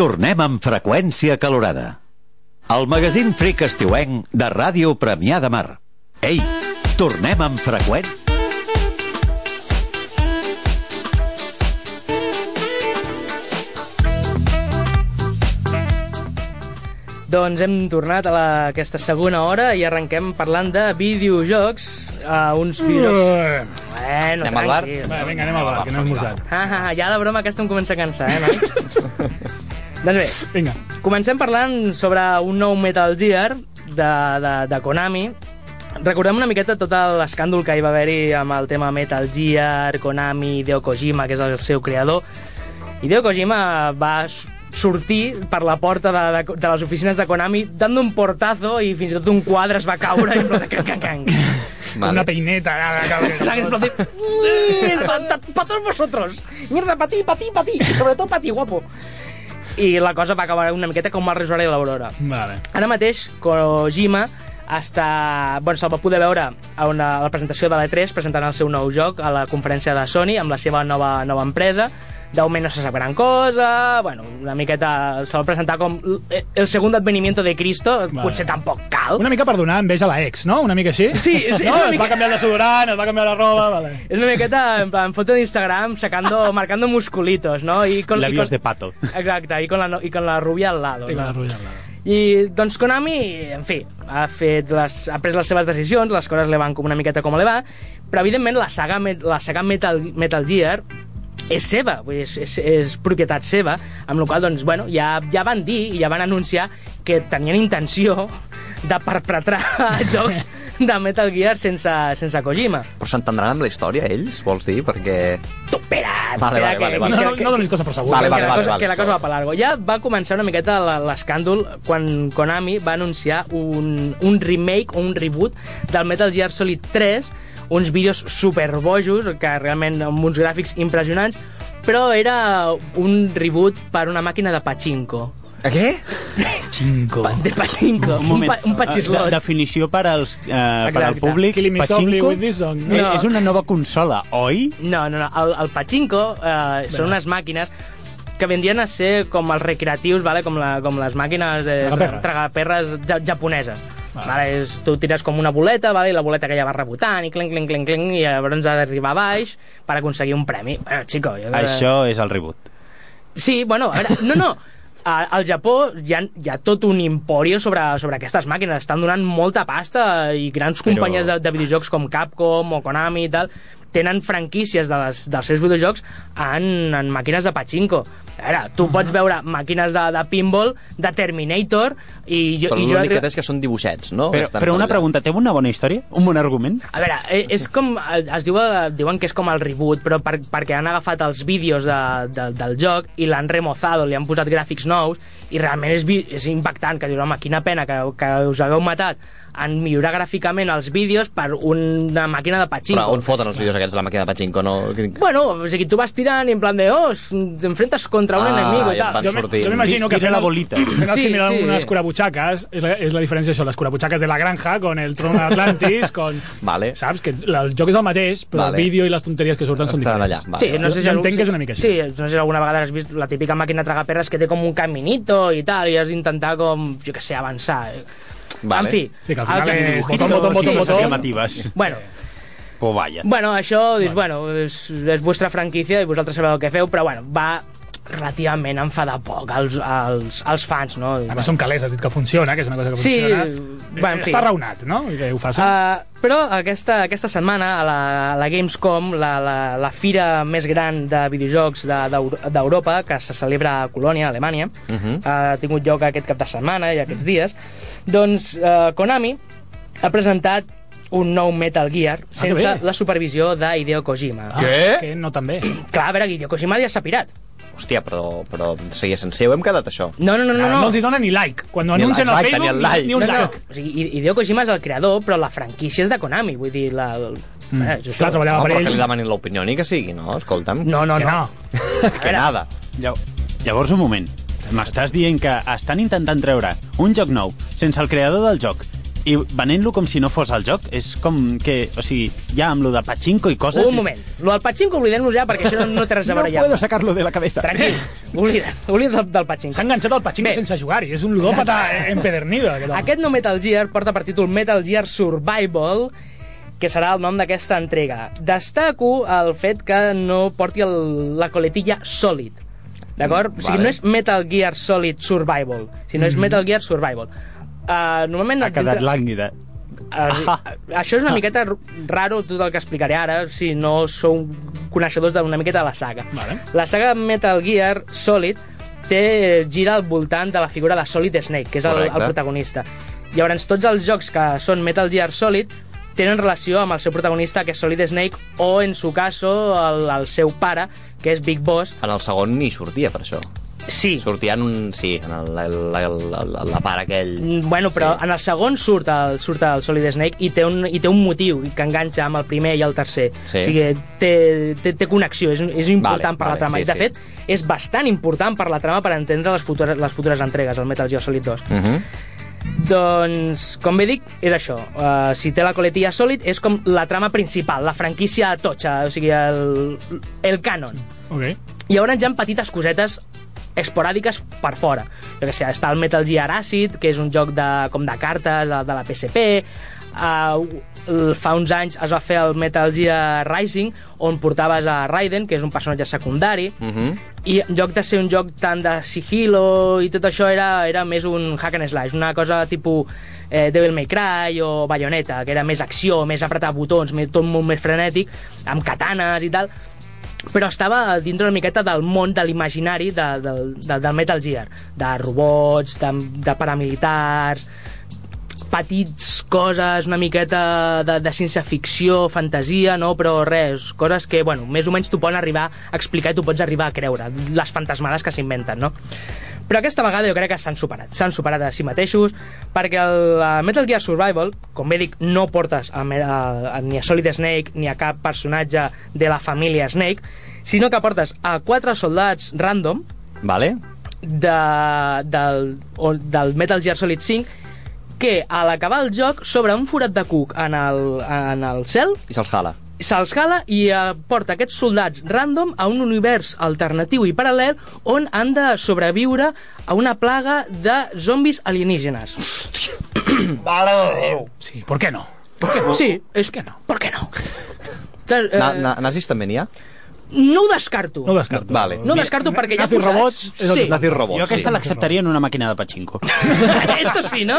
tornem amb freqüència calorada. El magazín fric estiuenc de Ràdio Premià de Mar. Ei, tornem amb freqüència... Doncs hem tornat a la, aquesta segona hora i arrenquem parlant de videojocs. Uh, uns videojocs... Bueno, Anem al bar? tranquil. Va, vinga, anem al bar, que no hem esmorzat. Ah, ah, ah, ja de broma aquesta em comença a cansar, eh, noi? doncs bé, Vinga. comencem parlant sobre un nou Metal Gear de, de, de Konami. Recordem una miqueta tot l'escàndol que hi va haver-hi amb el tema Metal Gear, Konami, Hideo Kojima, que és el seu creador. Hideo Kojima va sortir per la porta de, de, de les oficines de Konami dando un portazo i fins i tot un quadre es va caure i en plan de can, can, can. Vale. Una peineta. ¡Para pa todos vosotros! ¡Mierda, para ti, para ti, para ti! Sobre todo para ti, guapo! I la cosa va acabar una miqueta com el Resora i l'Aurora. Vale. Ara mateix, Kojima està... Bueno, se'l va poder veure a, una, a la presentació de l'E3 presentant el seu nou joc a la conferència de Sony amb la seva nova, nova empresa. De moment no se sap gran cosa, bueno, una miqueta se'l va presentar com l- el segon advenimiento de Cristo, Vale. potser tampoc cal. Una mica per donar enveja a la ex, no? Una mica així? Sí, és- és no? una Es mica- va canviar el desodorant, es va canviar la roba, vale. Es una miqueta, en plan, foto d'Instagram sacando, marcando musculitos, ¿no? Y con, Labios con- de pato. Exacte, i con la, i con la rubia al lado. I con no? la rubia al lado. I doncs Konami, en fi, ha, fet les, ha pres les seves decisions, les coses li van com una miqueta com li va, però evidentment la saga, la saga Metal, Metal Gear és seva, vull dir, és, és, és propietat seva, amb la qual doncs, bueno, ja, ja van dir i ja van anunciar que tenien intenció de perpetrar jocs de Metal Gear sense, sense Kojima. Però s'entendran amb la història, ells, vols dir? Perquè... Tu, espera, Vale, espera, vale, que, vale, vale. No, que- no, que- no donis coses per segur. Vale, que vale, la vale, cosa, vale, que la cosa va per largo. Ja va començar una miqueta la- l'escàndol quan Konami va anunciar un, un remake o un reboot del Metal Gear Solid 3, uns vídeos superbojos, que realment amb uns gràfics impressionants, però era un reboot per una màquina de pachinko. A què? Cinco. Pa, de pachinko. Un, moment, pa, un patxislot. de- definició per als, eh, per al públic. Pachinko song. eh, No. és una nova consola, oi? No, no, no. El, el pachinko eh, són unes màquines que vendrien a ser com els recreatius, vale? com, la, com les màquines eh, Tragaperres. tragaperres ja, japoneses. Vale. És, tu tires com una boleta vale? i la boleta que ja va rebotant i clenc, clenc, clenc, clenc, i llavors ha d'arribar baix per aconseguir un premi. Bueno, xico, jo... Això és el reboot. Sí, bueno, a veure, no, no. A- Al Japó hi ha, hi ha tot un emporio sobre, sobre aquestes màquines. Estan donant molta pasta i grans Però- companyies de, de videojocs com Capcom o Konami i tal tenen franquícies de les, dels seus videojocs en, en màquines de pachinko. A veure, tu pots veure màquines de, de pinball, de Terminator, i jo... Però i jo l'únic que té és que són dibuixets, no? Però, Estan però una allà. pregunta, té una bona història? Un bon argument? A veure, eh, és com... Es diu, eh, diuen que és com el reboot, però per, perquè han agafat els vídeos de, de, del joc i l'han remozado, li han posat gràfics nous, i realment és, és impactant, que dius, home, quina pena que, que us hagueu matat en millorar gràficament els vídeos per una màquina de pachinko. Però on foten els vídeos aquests de la màquina de pachinko? No... Bueno, o sigui, tu vas tirant i en plan de, oh, te enfrentes contra un Ah, enemigo i ja tal. van Jo, jo m'imagino que fent la bolita. Fent el Sí, similar sí. unes curabutxaques, és la, és la diferència això, les curabutxaques de la granja, con el trono d'Atlantis, con... Vale. Saps? Que el joc és el mateix, però Vale. el vídeo i les tonteries que surten són Estan diferents. allà. Vale, Sí, no sé si Jo entenc que és una mica així. Sí, no sé si alguna vegada has vist la típica màquina tragaperres que té com un caminito i tal, i has d'intentar com, jo que sé, avançar. Vale. En fi, Sí, que al el final que- és botón, botón, botón, Sí, botón. Llamatives. Bueno, Pues vaya. bueno, això, dius, bueno, és, és vostra franquícia i vosaltres sabeu el que feu, però bueno, va relativament enfadar poc als, als, als fans, no? A més, són calés, has dit que funciona, que és una cosa que Sí, funciona. va, en fi. Està raonat, no? I que ho facin. Uh, però aquesta, aquesta setmana a la, a la Gamescom, la, la, la fira més gran de videojocs de- d'Eu- d'Europa, que se celebra a Colònia, a Alemanya, uh Mhm. -huh. ha tingut lloc aquest cap de setmana i aquests dies, doncs uh, Konami ha presentat un nou Metal Gear Ah, sense bé. la supervisió de Hideo Kojima. Ah, Què? Que no tan bé. Clar, a veure, Hideo Kojima ja s'ha pirat. Hòstia, però, però seguia sense ho hem quedat, això. No, no, no, no. No, no. no els hi dona ni like. Quan Ni anuncien el- al Facebook, ni el like. ni un no, no. like. O sigui, Hideo Kojima és el creador, però la franquícia és de Konami. Vull dir, la... el... Mm. Eh, això. Clar, treballava No, per però que ells. li demanin l'opinió ni que sigui, no? Escolta'm. No, no, Que no. no. que nada. Llav- Llavors, un moment. M'estàs dient que estan intentant treure un joc nou sense el creador del joc i venent-lo com si no fos el joc? És com que... O sigui, ja amb lo de pachinko i coses... Un és- moment. Lo del Pachinko oblidem-nos ja perquè això no, no té res a No veure ja. puedo sacarlo de la cabeza. Tranquil, oblida, oblida del, del Pachinko. S'ha enganxat al Pachinko Bé. sense jugar-hi. És un ludòpata empedernido. Aquest, home. Aquest nou Metal Gear porta per títol Metal Gear Survival, que serà el nom d'aquesta entrega. Destaco el fet que no porti el, la coletilla Solid. D'acord? O sigui, vale. no és Metal Gear Solid Survival, sinó és Metal Gear Survival. Uh, normalment... Ha quedat dintre- lànguida. Uh, això és una miqueta raro tot el que explicaré ara si no sou coneixedors d'una miqueta de la saga. Vale. La saga Metal Gear Solid té, gira al voltant de la figura de Solid Snake, que és el, Correcte. el protagonista. Llavors, tots els jocs que són Metal Gear Solid tenen relació amb el seu protagonista, que és Solid Snake, o, en su caso, el, el seu pare, que és Big Boss. En el segon ni sortia, per això. Sí, Sortia en un... Sí, en el, el, el, el, la part aquell... Mm, Bueno, però Sí. sí. en el segon surt el, surt el Solid Snake i té, un, i té un motiu que enganxa amb el primer i el tercer. Sí. O sigui, té, té, té connexió, és, és important Vale, per vale, la trama. sí, I, de sí. fet, és bastant important per la trama per entendre les futures, les futures entregues, el Metal Gear Solid 2. Uh -huh. Doncs, com bé dic, és això. Uh, si té la coletilla Solid, és com la trama principal, la franquícia totxa, o sigui, el, el canon. Ok. I llavors hi ha petites cosetes esporàdiques per fora. Jo que sé, està el Metal Gear Acid, que és un joc de, com de cartes de, de la PSP. Uh, fa uns anys es va fer el Metal Gear Rising, on portaves a Raiden, que és un personatge secundari, Uh -huh. i en lloc de ser un joc tant de sigilo i tot això era, era més un hack and slash, una cosa tipus eh, Devil May Cry o Bayonetta, que era més acció, més apretar botons, més, tot molt més frenètic, amb katanes i tal, però estava dintre una miqueta del món de l'imaginari de, de, de, del Metal Gear, de robots, de, de paramilitars, petits coses, una miqueta de, de ciència-ficció, fantasia, no? però res, coses que, bueno, més o menys t'ho poden arribar a explicar i t'ho pots arribar a creure, les fantasmades que s'inventen, no? Però aquesta vegada jo crec que s'han superat, s'han superat a si mateixos, perquè el a Metal Gear Survival, com bé dic, no portes a, a, a, ni a Solid Snake ni a cap personatge de la família Snake, sinó que portes a quatre soldats random Vale? de, del, o- del Metal Gear Solid 5 que a l'acabar el joc s'obre un forat de cuc en el, en el cel I se'ls jala. Se'ls jala i eh, porta aquests soldats random a un univers alternatiu i paral·lel on han de sobreviure a una plaga de zombis alienígenes. Sí, ¿por qué no? Sí, és què no? Per què no? Eh, Na, na, nazis també n'hi ha? No ho descarto. No ho descarto. Vale. No ho descarto perquè ja posats... robots és el sí. Nazis robots. Jo aquesta sí. l'acceptaria en una màquina de pachinko. Esto sí, no?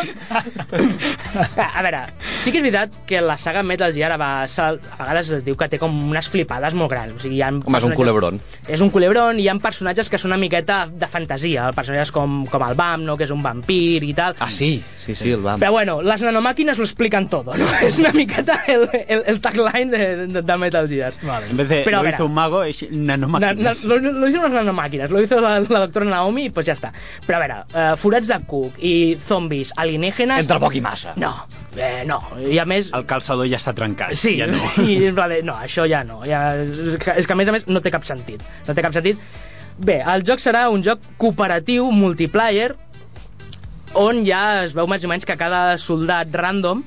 A veure, sí que és veritat que la saga Metal Gear va, a vegades es diu que té com unes flipades molt grans. O sigui, hi ha Home, és un culebron. És un culebron i hi ha personatges que són una miqueta de fantasia. Personatges com, com el Bam, no? que és un vampir i tal. Ah, sí? Sí, sí, el vam. Però bueno, las nanomàquines lo explican todo, ¿no? És una miqueta el, el, el tagline de, de, de Metal Gear. Vale. En vez de Pero, a lo hizo un mago, es Na, na, nanomáquinas. lo, lo hicieron las nanomáquinas, lo hizo la, la doctora Naomi y pues ya está. Però a veure, eh, forats de cuc i zombis alienígenes... Entre poc i massa. No, eh, no. I a més... El calçador ja s'ha trencat. Sí, ja no. sí, en plan de, no, això ja no. Ja, és, que, és que a més a més no té cap sentit. No té cap sentit. Bé, el joc serà un joc cooperatiu multiplayer on ja es veu més o menys que cada soldat random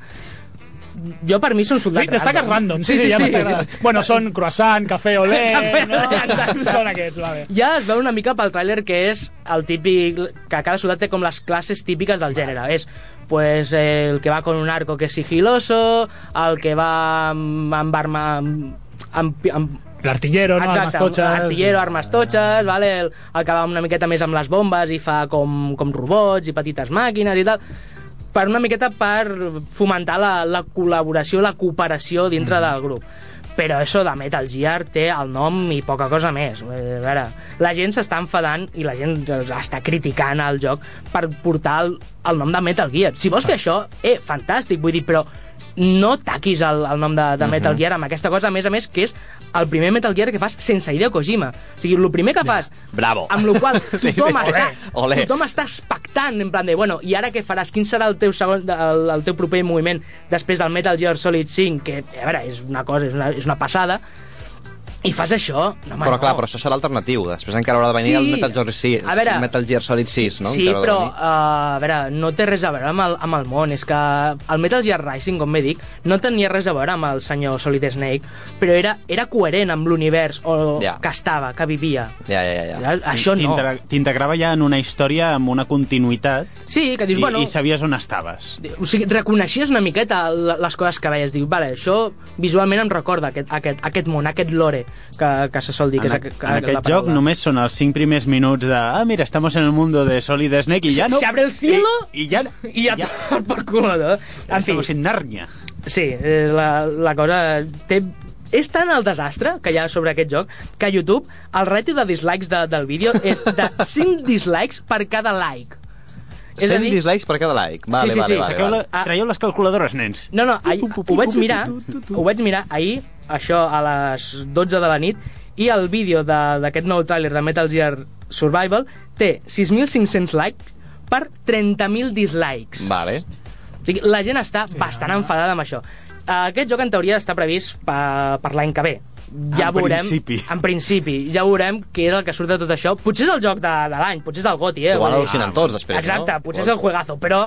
jo per mi són Sí, soldats destaques random. Sí, sí, ja m'està agradant. Bueno, són croissant, cafè olé... Cafè no? exacte. Són aquests, vale. Ja es veu una mica pel tràiler que és el típic... que cada soldat té com les classes típiques del gènere. És pues, el que va con un arco que es sigiloso, el que va amb, amb arma... amb, amb, amb L'artillero, no? Armes totxes... artillero, armes totxes, vale? el, el que va una miqueta més amb les bombes i fa com, com robots i petites màquines i tal per una miqueta per fomentar la, la col·laboració, la cooperació dintre Mm. del grup. Però això de Metal Gear té el nom i poca cosa més. Eh, A veure, la gent s'està enfadant i la gent està criticant el joc per portar el, el nom de Metal Gear. Si vols fer això, eh, fantàstic, vull dir, però no taquis el, el nom de, de Metal Gear amb aquesta cosa, a més a més, que és el primer Metal Gear que fas sense Hideo Kojima. O sigui, el primer que fas, Bravo. amb la qual Sí, tothom, sí. està, Olé. tothom està expectant, en plan de, bueno, i ara què faràs? Quin serà el teu, segon, el, el teu proper moviment després del Metal Gear Solid 5, que, a veure, és una cosa, és una, és una passada, i fas això? No, home, Però no. clar, però això serà alternatiu. Després encara haurà de venir Sí. el Metal Gear, 6, A veure, Metal Gear Solid 6, no? Sí, però, uh, a veure, no té res a veure amb el, amb el món. És que el Metal Gear Rising, com bé dic, no tenia res a veure amb el senyor Solid Snake, però era, era coherent amb l'univers o Ja. que estava, que vivia. Ja, ja, ja. això no. T'integra- T'integrava ja en una història amb una continuïtat Sí, que dius, i, bueno... i sabies on estaves. O sigui, reconeixies una miqueta les coses que veies. Dius, vale, això visualment em recorda aquest, aquest, aquest món, aquest lore que, que se sol dir. Que En, és, que, en que aquest la joc només són els 5 primers minuts de ah, mira, estamos en el mundo de Solid Snake i ja no... Se abre el cielo I, i ja... I ja, ja. per culo, no? En fi, Estamos en Narnia. Sí, eh, la, la cosa té... És tant el desastre que hi ha sobre aquest joc que a YouTube el ràtio de dislikes de, del vídeo és de 5 dislikes per cada like. 100 dislikes per cada like. Vale, Sí, sí, vale, sí. vale, vale. la, traieu les calculadores, nens. No, no, ahir, ho vaig mirar, ho vaig mirar ahir, això a les 12 de la nit, i el vídeo de- d'aquest nou tràiler de Metal Gear Survival té 6.500 likes per 30.000 dislikes. Vale. O sigui, la gent està sí, bastant enfadada amb això. Aquest joc en teoria està previst per, per l'any que ve. Ja En veurem, principi. En principi. Ja veurem què és el que surt de tot això. Potser és el joc de, de l'any, potser és el GOTY, eh? Igual al·lucinen tots després, Exacte, no? potser és el juegazo, però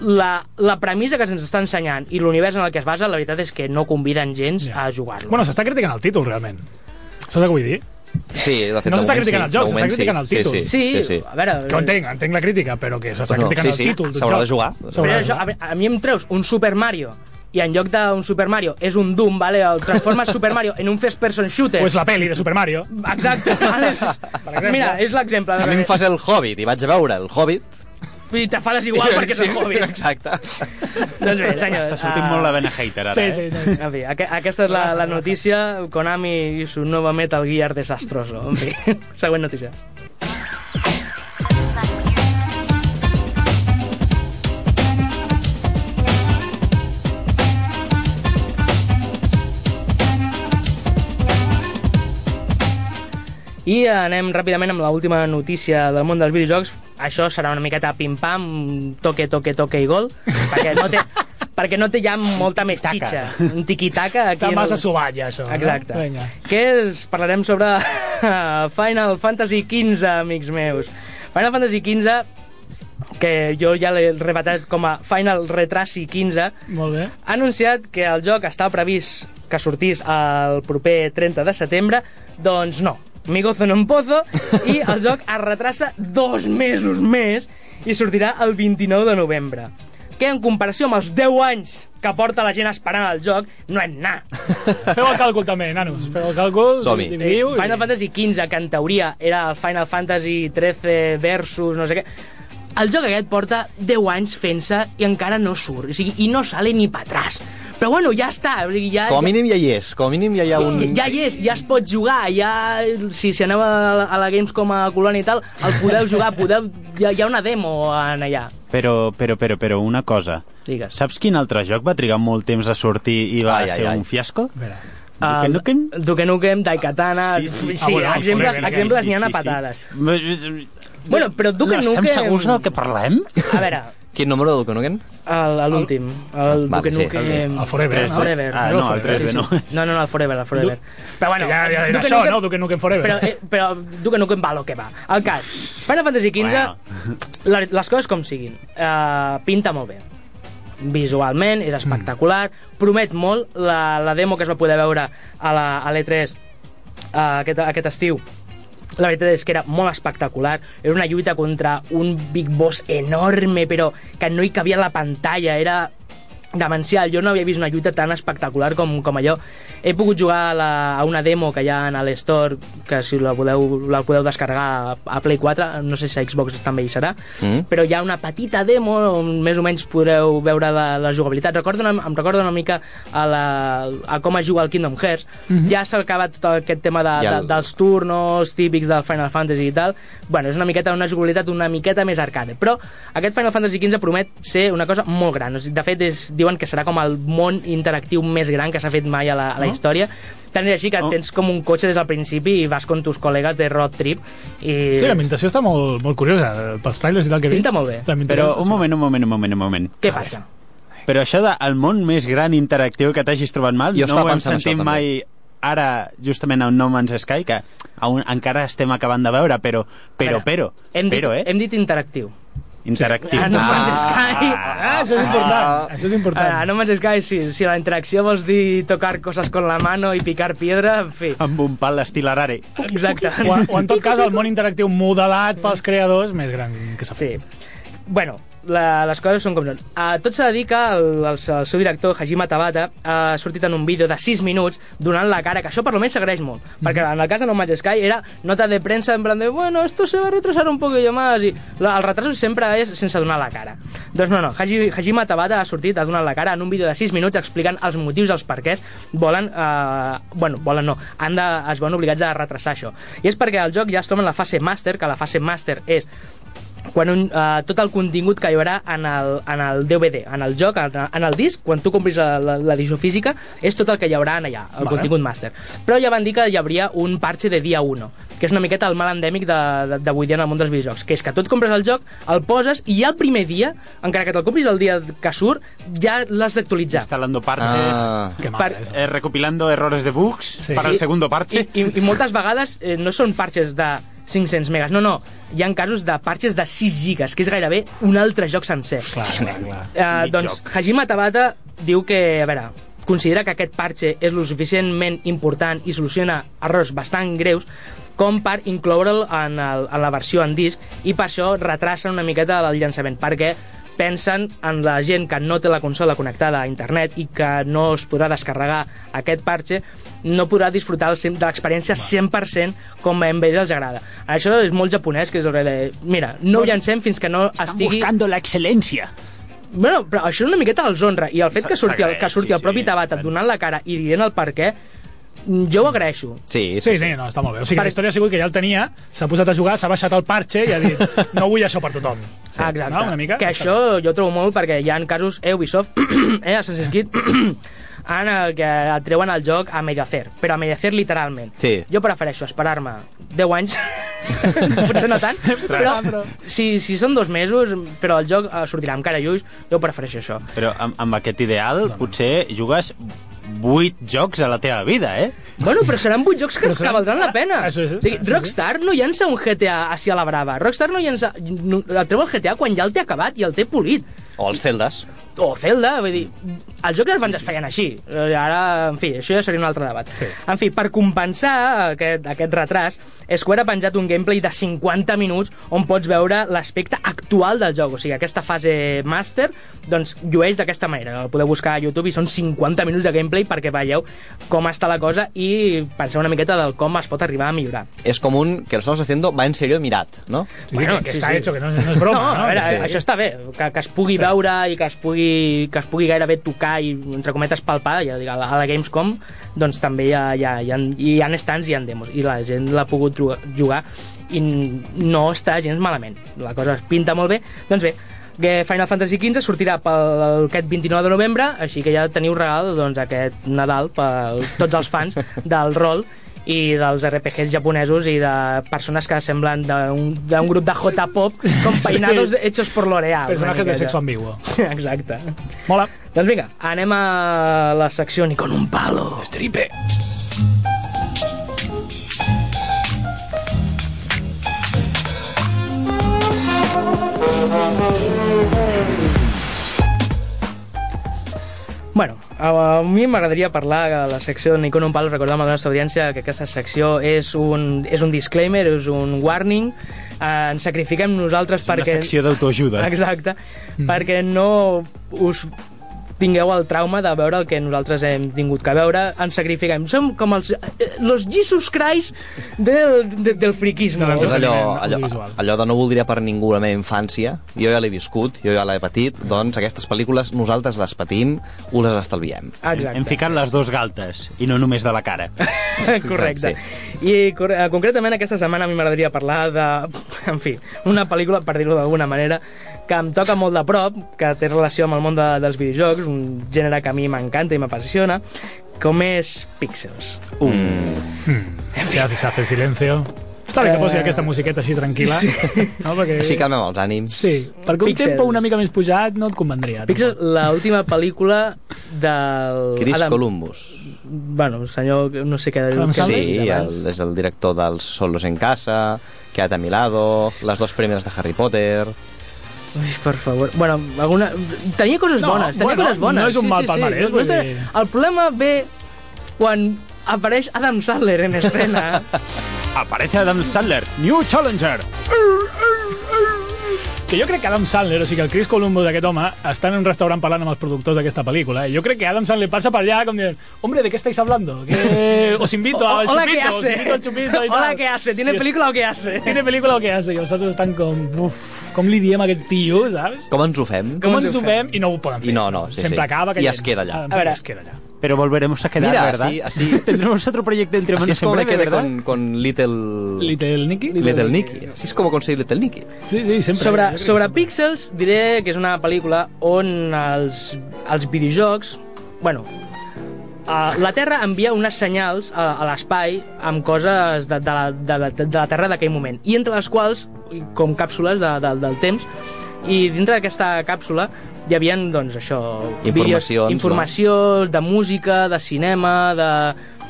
la, la premissa que se'ns està ensenyant i l'univers en el que es basa, la veritat és que no conviden gens Ja. a jugar-lo. Bueno, s'està criticant el títol, realment. Saps el que vull dir? Sí, de fet, No s'està criticant sí, el joc, s'està criticant el títol. Sí, sí, sí, sí. a veure... Que ho entenc, entenc la crítica, però que s'està Bueno, criticant sí, el sí, títol. del s'haurà joc. de jugar. Però això, a, a mi em treus un Super Mario i en lloc d'un Super Mario és un Doom, vale? el transformes Super Mario en un first person shooter O és la peli de Super Mario. Exacte, vale? exemple. Mira, és l'exemple. A mi em fas el Hobbit i vaig a veure el Hobbit. I te fades igual perquè és el Hobbit. Exacte. doncs bé, senyor. Està sortint ah, molt la vena hater, ara, Sí, eh? sí, sí. En fi, aqu aquesta és la, la notícia. Konami i su nuevo Metal Gear desastroso. En fi, següent notícia. I anem ràpidament amb l'última notícia del món dels videojocs. Això serà una miqueta pim-pam, toque, toque, toque i gol, perquè no té, perquè no té ja molta més xitxa. Un tiqui-taca. Està massa el- subat, ja, això. no? Exacte. Vinga. Que és, parlarem sobre Final Fantasy XV, amics meus. Final Fantasy XV, que jo ja l'he rebatat com a Final Retrasi 15, Molt bé. ha anunciat que el joc estava previst que sortís el proper 30 de setembre, doncs no. Mi gozo no em pozo, i el joc es retrasa dos mesos més i sortirà el 29 de novembre. Que en comparació amb els 10 anys que porta la gent esperant el joc, no és na. Feu el càlcul també, nanos. Feu el càlcul, Som-hi. Eh, Final i... Fantasy XV, que en teoria era el Final Fantasy XIII versus no sé què, el joc aquest porta 10 anys fent-se i encara no surt, o sigui, i no sale ni pa atrás. Però bueno, ja està, o sigui, ja, Com a mínim ja hi és, com a mínim ja hi ha un... ja, ja hi és, ja es pot jugar, ja, si, si aneu a la, a la Gamescom a Colònia i tal, el podeu jugar, podeu, ja, hi ha una demo en allà. Però, però, però, però, una cosa. Digues. Saps quin altre joc va trigar molt temps a sortir i va Ai, ai, ser ai. un fiasco? Espera. El Duke Nukem? Duke Nukem, Daikatana... Sí, sí, sí, sí, bueno, exemples, sí, sí, exemples sí, n'hi ha sí, a patades. sí. Bueno, però Duke Estem Nukem... segurs del que parlem? A veure, Quin número de Duke Nukem? el- l'últim, el Vale, Duke sí, Nukem... El Forever, El? Forever. Ah, no, el 3B no. No, no, no, el Forever, el Forever. Però bueno, ja, ja, ja, Duke això, Nukem- no? Duke Nukem Forever. Però, eh, però Duke Nukem va lo que va. El cas, Final Fantasy XV, la, les coses com siguin, uh, pinta molt bé. Visualment, és espectacular, promet molt, la, la demo que es va poder veure a la- a l'E3 uh, aquest, aquest estiu, la veritat és que era molt espectacular. Era una lluita contra un Big Boss enorme, però que no hi cabia la pantalla. Era demencial. Jo no havia vist una lluita tan espectacular com, com allò. He pogut jugar a, la, a una demo que hi ha a l'Store, que si la podeu, la podeu descarregar a, a Play 4, no sé si a Xbox també hi serà, Mm. però hi ha una petita demo on més o menys podreu veure la, la jugabilitat. Recordo una, em recorda una mica a, la, a com es juga al Kingdom Hearts. Ja s'ha acabat tot aquest tema de, I de, el- dels turnos típics del Final Fantasy i tal. Bueno, és una miqueta una jugabilitat una miqueta més arcade. Però aquest Final Fantasy XV promet ser una cosa molt gran. De fet, és, diuen que serà com el món interactiu més gran que s'ha fet mai a la, a la història. Tant és així que Oh. tens com un cotxe des del principi i vas con tus col·legues de road trip i... Sí, l'ambientació està molt, molt curiosa. Pels trailers i tal que vist. Pinta molt bé. Però un moment, un moment, un moment, un moment. Què passa? Però això del món més gran interactiu que t'hagis trobat mal, Jo no ho hem això, sentit també. mai ara, justament a un No Man's Sky, que aún, encara estem acabant de veure, però, però, veure, però, hem dit, però, eh? Hem dit interactiu. Interactiu. Ah, no Man's Sky. Ah, això és important. Això és important. Ah, no Man's Sky, sí. Si la interacció vols dir tocar coses con la mano i picar piedra, en fi. Amb un pal d'estil Arare. Exacte. O, o en tot cas, el món interactiu modelat pels creadors més gran que s'ha Sí. fet. Bueno, la, les coses són com són. Uh, tot s'ha de dir que el, el, el seu director, Hajime Tabata, ha sortit en un vídeo de 6 minuts donant la cara, que això per almenys s'agraeix molt. Perquè en el cas de No Man's Sky era nota de premsa en plan de, bueno, esto se va a retrasar un poquillo más, i la, el retraso sempre és sense donar la cara. Doncs no, no, Haji, Hajime Tabata ha sortit, ha donat la cara en un vídeo de 6 minuts explicant els motius, els perquès volen, eh, bueno, volen no, han de, es veuen obligats a retrasar això. I és perquè el joc ja es troba en la fase Master, que la fase Master és quan un, uh, tot el contingut que hi haurà en el, en el DVD, en el joc, en, en el disc, quan tu compris l'edició física, és tot el que hi haurà en allà, el Vale. contingut màster. Però ja van dir que hi hauria un parche de dia 1, que és una miqueta el mal endèmic de- de- d'avui dia en el món dels videojocs, que és que tu et compres el joc, el poses i ja el primer dia, encara que te'l compris el dia que surt, ja l'has d'actualitzar. Instalando parches, Ah. Que mal, Per- eso. eh, recopilando errores de bugs Sí. para Sí. el segundo parche. I, i, i moltes vegades eh, no són parches de 500 megas, no, no. Hi ha casos de parches de 6 gigas, que és gairebé un altre joc sencer. Clar, clar, clar. Eh, Mig doncs joc. Hajime Tabata diu que, a veure, considera que aquest parche és lo suficientment important i soluciona errors bastant greus com per incloure'l en, el, en la versió en disc i per això retrasen una miqueta el llançament, perquè pensen en la gent que no té la consola connectada a internet i que no es podrà descarregar aquest parche no podrà disfrutar el de l'experiència 100% com a ells els agrada. Això és molt japonès, que és el que de... Mira, no ho llancem fins que no estigui... la excelencia. Bueno, però això una miqueta els honra. I el fet que surti el, que surti el sí, propi sí. Tabata donant la cara i dient el per què, jo ho agraeixo. Sí, Sí, sí, sí, no, està molt bé. O sigui, Per- la història ha sigut que ja el tenia, s'ha posat a jugar, s'ha baixat el parche i ha dit no vull això per tothom. Sí, Ah, Exacte. No, una mica? Que això jo trobo molt perquè hi ha casos, eh, Ubisoft, eh, Assassin's Creed, en el que et treuen el joc a mediacer, però a mediacer literalment. Sí. Jo prefereixo esperar-me 10 anys, potser no tant, però si, si són dos mesos, però el joc eh, sortirà amb cara i ulls, jo prefereixo això. Però amb, amb aquest ideal potser jugues 8 jocs a la teva vida, eh? Bueno, però seran 8 jocs que, Però que valdran la pena. Això és- o sigui, això Rockstar no llança un GTA així a la brava. Rockstar no llança... No, treu el GTA quan ja el té acabat i el té polit. O els Zeldas. O Zelda, vull dir... Els jocs abans es feien així. Ara, en fi, això ja seria un altre debat. Sí. En fi, per compensar aquest, aquest retras, Square ha penjat un gameplay de 50 minuts on pots veure l'aspecte actual del joc. O sigui, aquesta fase master, doncs, llueix d'aquesta manera. El podeu buscar a YouTube i són 50 minuts de gameplay perquè veieu com està la cosa i penseu una miqueta del com es pot arribar a millorar. És com un que lo estamos haciendo va en serio mirat, no? Sí, que, que està hecho, que no, no és broma, no, no? a veure, Sí. això està bé, que, que es pugui Sí. Veure i que es pugui, que es pugui gairebé tocar i, entre cometes, palpar, ja a la, a la Gamescom, doncs també hi ha, hi, ha, hi, ha, hi ha stands i hi ha demos, i la gent l'ha pogut jugar i no està gens malament. La cosa es pinta molt bé. Doncs bé, que Final Fantasy XV sortirà pel aquest 29 de novembre, així que ja teniu regal doncs, aquest Nadal per tots els fans del rol i dels RPGs japonesos i de persones que semblen d'un grup de J-pop com peinados hechos por L'Oreal. Personajes de sexo ambiguo. Exacte. Mola. Doncs vinga, anem a la secció ni con un palo. Stripe. Bueno, a, mi m'agradaria parlar de la secció de Nikon un palo, recordar a la nostra audiència que aquesta secció és un, és un disclaimer, és un warning, eh, ens sacrifiquem nosaltres Una perquè... secció d'autoajuda. Exacte, perquè no us tingueu el trauma de veure el que nosaltres hem tingut que veure, ens sacrifiquem. Som com els... eh, los Jesus Christ del, de, del friquisme. La- És allò, allò, allò de no voldria per ningú la meva infància. Jo ja l'he viscut, jo ja l'he patit, doncs aquestes pel·lícules nosaltres les patim, us les estalviem. Exacte. Hem ficat les dos galtes, i no només de la cara. Correcte. Exacte, I cor- eh, concretament aquesta setmana a mi m'agradaria parlar de en fi, una pel·lícula, per dir-ho d'alguna manera, que em toca molt de prop, que té relació amb el món de, dels videojocs, un gènere que a mi m'encanta i m'apassiona, com és Pixels. Se hace, se hace silencio. Està bé que Eh, posi aquesta musiqueta així tranquil·la. No, perquè... Així calmem els ànims. Sí, perquè un Pixels. tempo una mica més pujat no et convendria. Pixels, l'última pel·lícula del... Chris Adam- Columbus. Bueno, senyor, no sé què... Adam Sandler? Sí, el, és el director dels Solos en Casa, Quédate a mi lado, les dos primeres de Harry Potter... Ui, per favor. Bueno, alguna... Tenia coses No, bones, tenia bueno, coses bones. no és un mal palmarès, No, no vull està- dir- El problema ve quan apareix Adam Sandler en escena. Aparece Adam Sandler, New Challenger. Que jo crec que Adam Sandler, o sigui, el Chris Columbus d'aquest home, està en un restaurant parlant amb els productors d'aquesta pel·lícula. I jo crec que Adam Sandler passa per allà com dient, hombre, ¿de qué estáis hablando? Que os invito al Hola, chupito, ¿qué os hace? invito al chupito y Hola, tal. ¿qué hace? ¿Tiene I película o qué hace? Tiene pel·lícula o què hace? I els altres estan com, uf, com li diem a aquest tio, saps? Com ens ho fem? Com ens ens ho fem? I no ho poden fer. I no, no, sí, Sempre sí. acaba I caient. es queda allà. Adam A veure. Sandler es queda allà. Pero volveremos a quedar, Mira, ¿verdad? así- así- Tendremos otro proyecto entre Así manos es como me quedé ¿verdad? con, con Little... Little Nicky? Little Nicky. Así es como conseguir Little Nicky. Sí, sí, sempre. Sobre, sobre sempre. Pixels diré que és una pel·lícula on els, els videojocs... Bueno, uh, la Terra envia unes senyals a, a l'espai amb coses de, de, la, de, la, de la Terra d'aquell moment, i entre les quals, com càpsules de, de, del temps, i dintre d'aquesta càpsula hi havia, doncs, això... Informacions, no? informació de música, de cinema, de,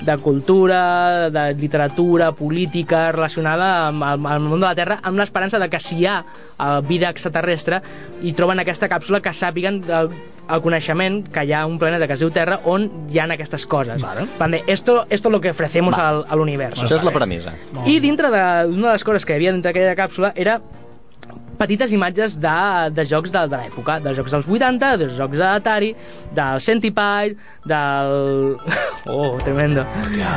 de cultura, de literatura, política, relacionada amb el, amb el món de la Terra, amb l'esperança de que si hi ha eh, vida extraterrestre i troben aquesta càpsula que sàpiguen el, el coneixement que hi ha un planeta que es diu Terra on hi ha aquestes coses. Vale. Van dir, esto, esto es lo que ofrecemos al, a l'univers. Això és la premissa. I dintre de- d'una de les coses que hi havia dintre d'aquella càpsula era petites imatges de, de jocs de, de l'època, de jocs dels 80, de jocs d'Atari, del Centipede, del... Oh, tremendo.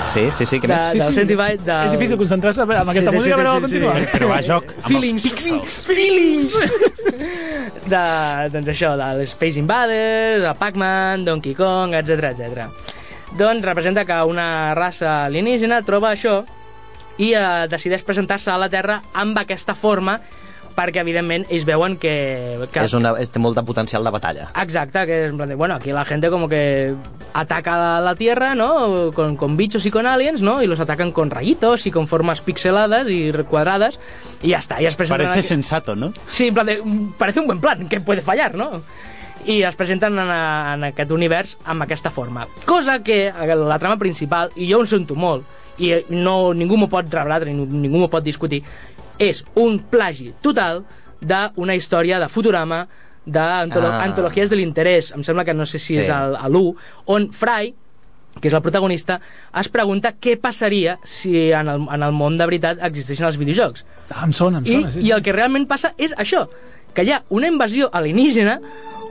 Sí, sí, sí, què De, més? Sí, del sí. Centipede, del... És difícil concentrar-se amb aquesta Sí, sí, música, sí, però sí, sí, continua. sí. Però va joc amb Feelings, els píxels. feelings! de, doncs això, de Space Invaders, el Pac-Man, Donkey Kong, etc etc. Doncs representa que una raça alienígena troba això i eh, decideix presentar-se a la Terra amb aquesta forma perquè, evidentment, ells veuen que... que És una, és, té molt de potencial de batalla. Exacte, que es en plan de, bueno, aquí la gente como que ataca la, la Tierra, ¿no? Con, con bichos y con aliens, ¿no? Y los atacan con rayitos y con formas pixeladas y cuadradas y ya está, ya es Parece aquí- sensato, ¿no? Sí, en plan de, mm, parece un buen plan, que puede fallar, no? I es presenten en, a- en aquest univers amb aquesta forma. Cosa que eh, la trama principal, i jo ho sento molt, i no, ningú m'ho pot rebatre, ni ningú m'ho pot discutir, és un plagi total d'una història de Futurama, d'antologies Ah. de l'interès, em sembla que no sé si Sí. és el- a l'1, on Fry, que és el protagonista, es pregunta què passaria si en el, en el món de veritat existeixen els videojocs. Ah, em sona, em I, sona. Sí, I el que realment passa és això, que hi ha una invasió alienígena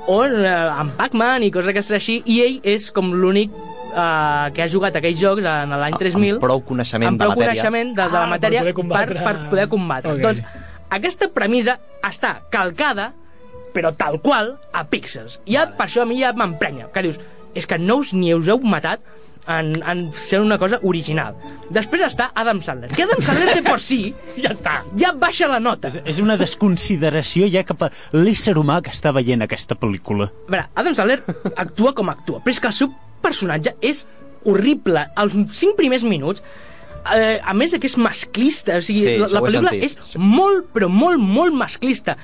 on, eh, amb Pac-Man i coses d'aquestes així, i ell és com l'únic eh, que ha jugat aquells jocs en l'any 3000 Amb prou coneixement amb de prou matèria. coneixement de, de la Ah, per poder combatre. per, per poder combatre. Ok. Doncs aquesta premissa està calcada, però tal qual, a píxels. I ja, per això a mi ja m'emprenya, que dius, és que no us ni us heu matat en, en ser una cosa original. Després està Adam Sandler, que Adam Sandler de por si ja està. ja baixa la nota. És, és una desconsideració ja cap a l'ésser humà que està veient aquesta pel·lícula. A veure, Adam Sandler actua com actua, però és que el seu personatge és horrible. Els cinc primers minuts, eh, a més de que és masclista, o sigui, Sí, la, la pel·lícula sentit. és molt, però molt, molt masclista.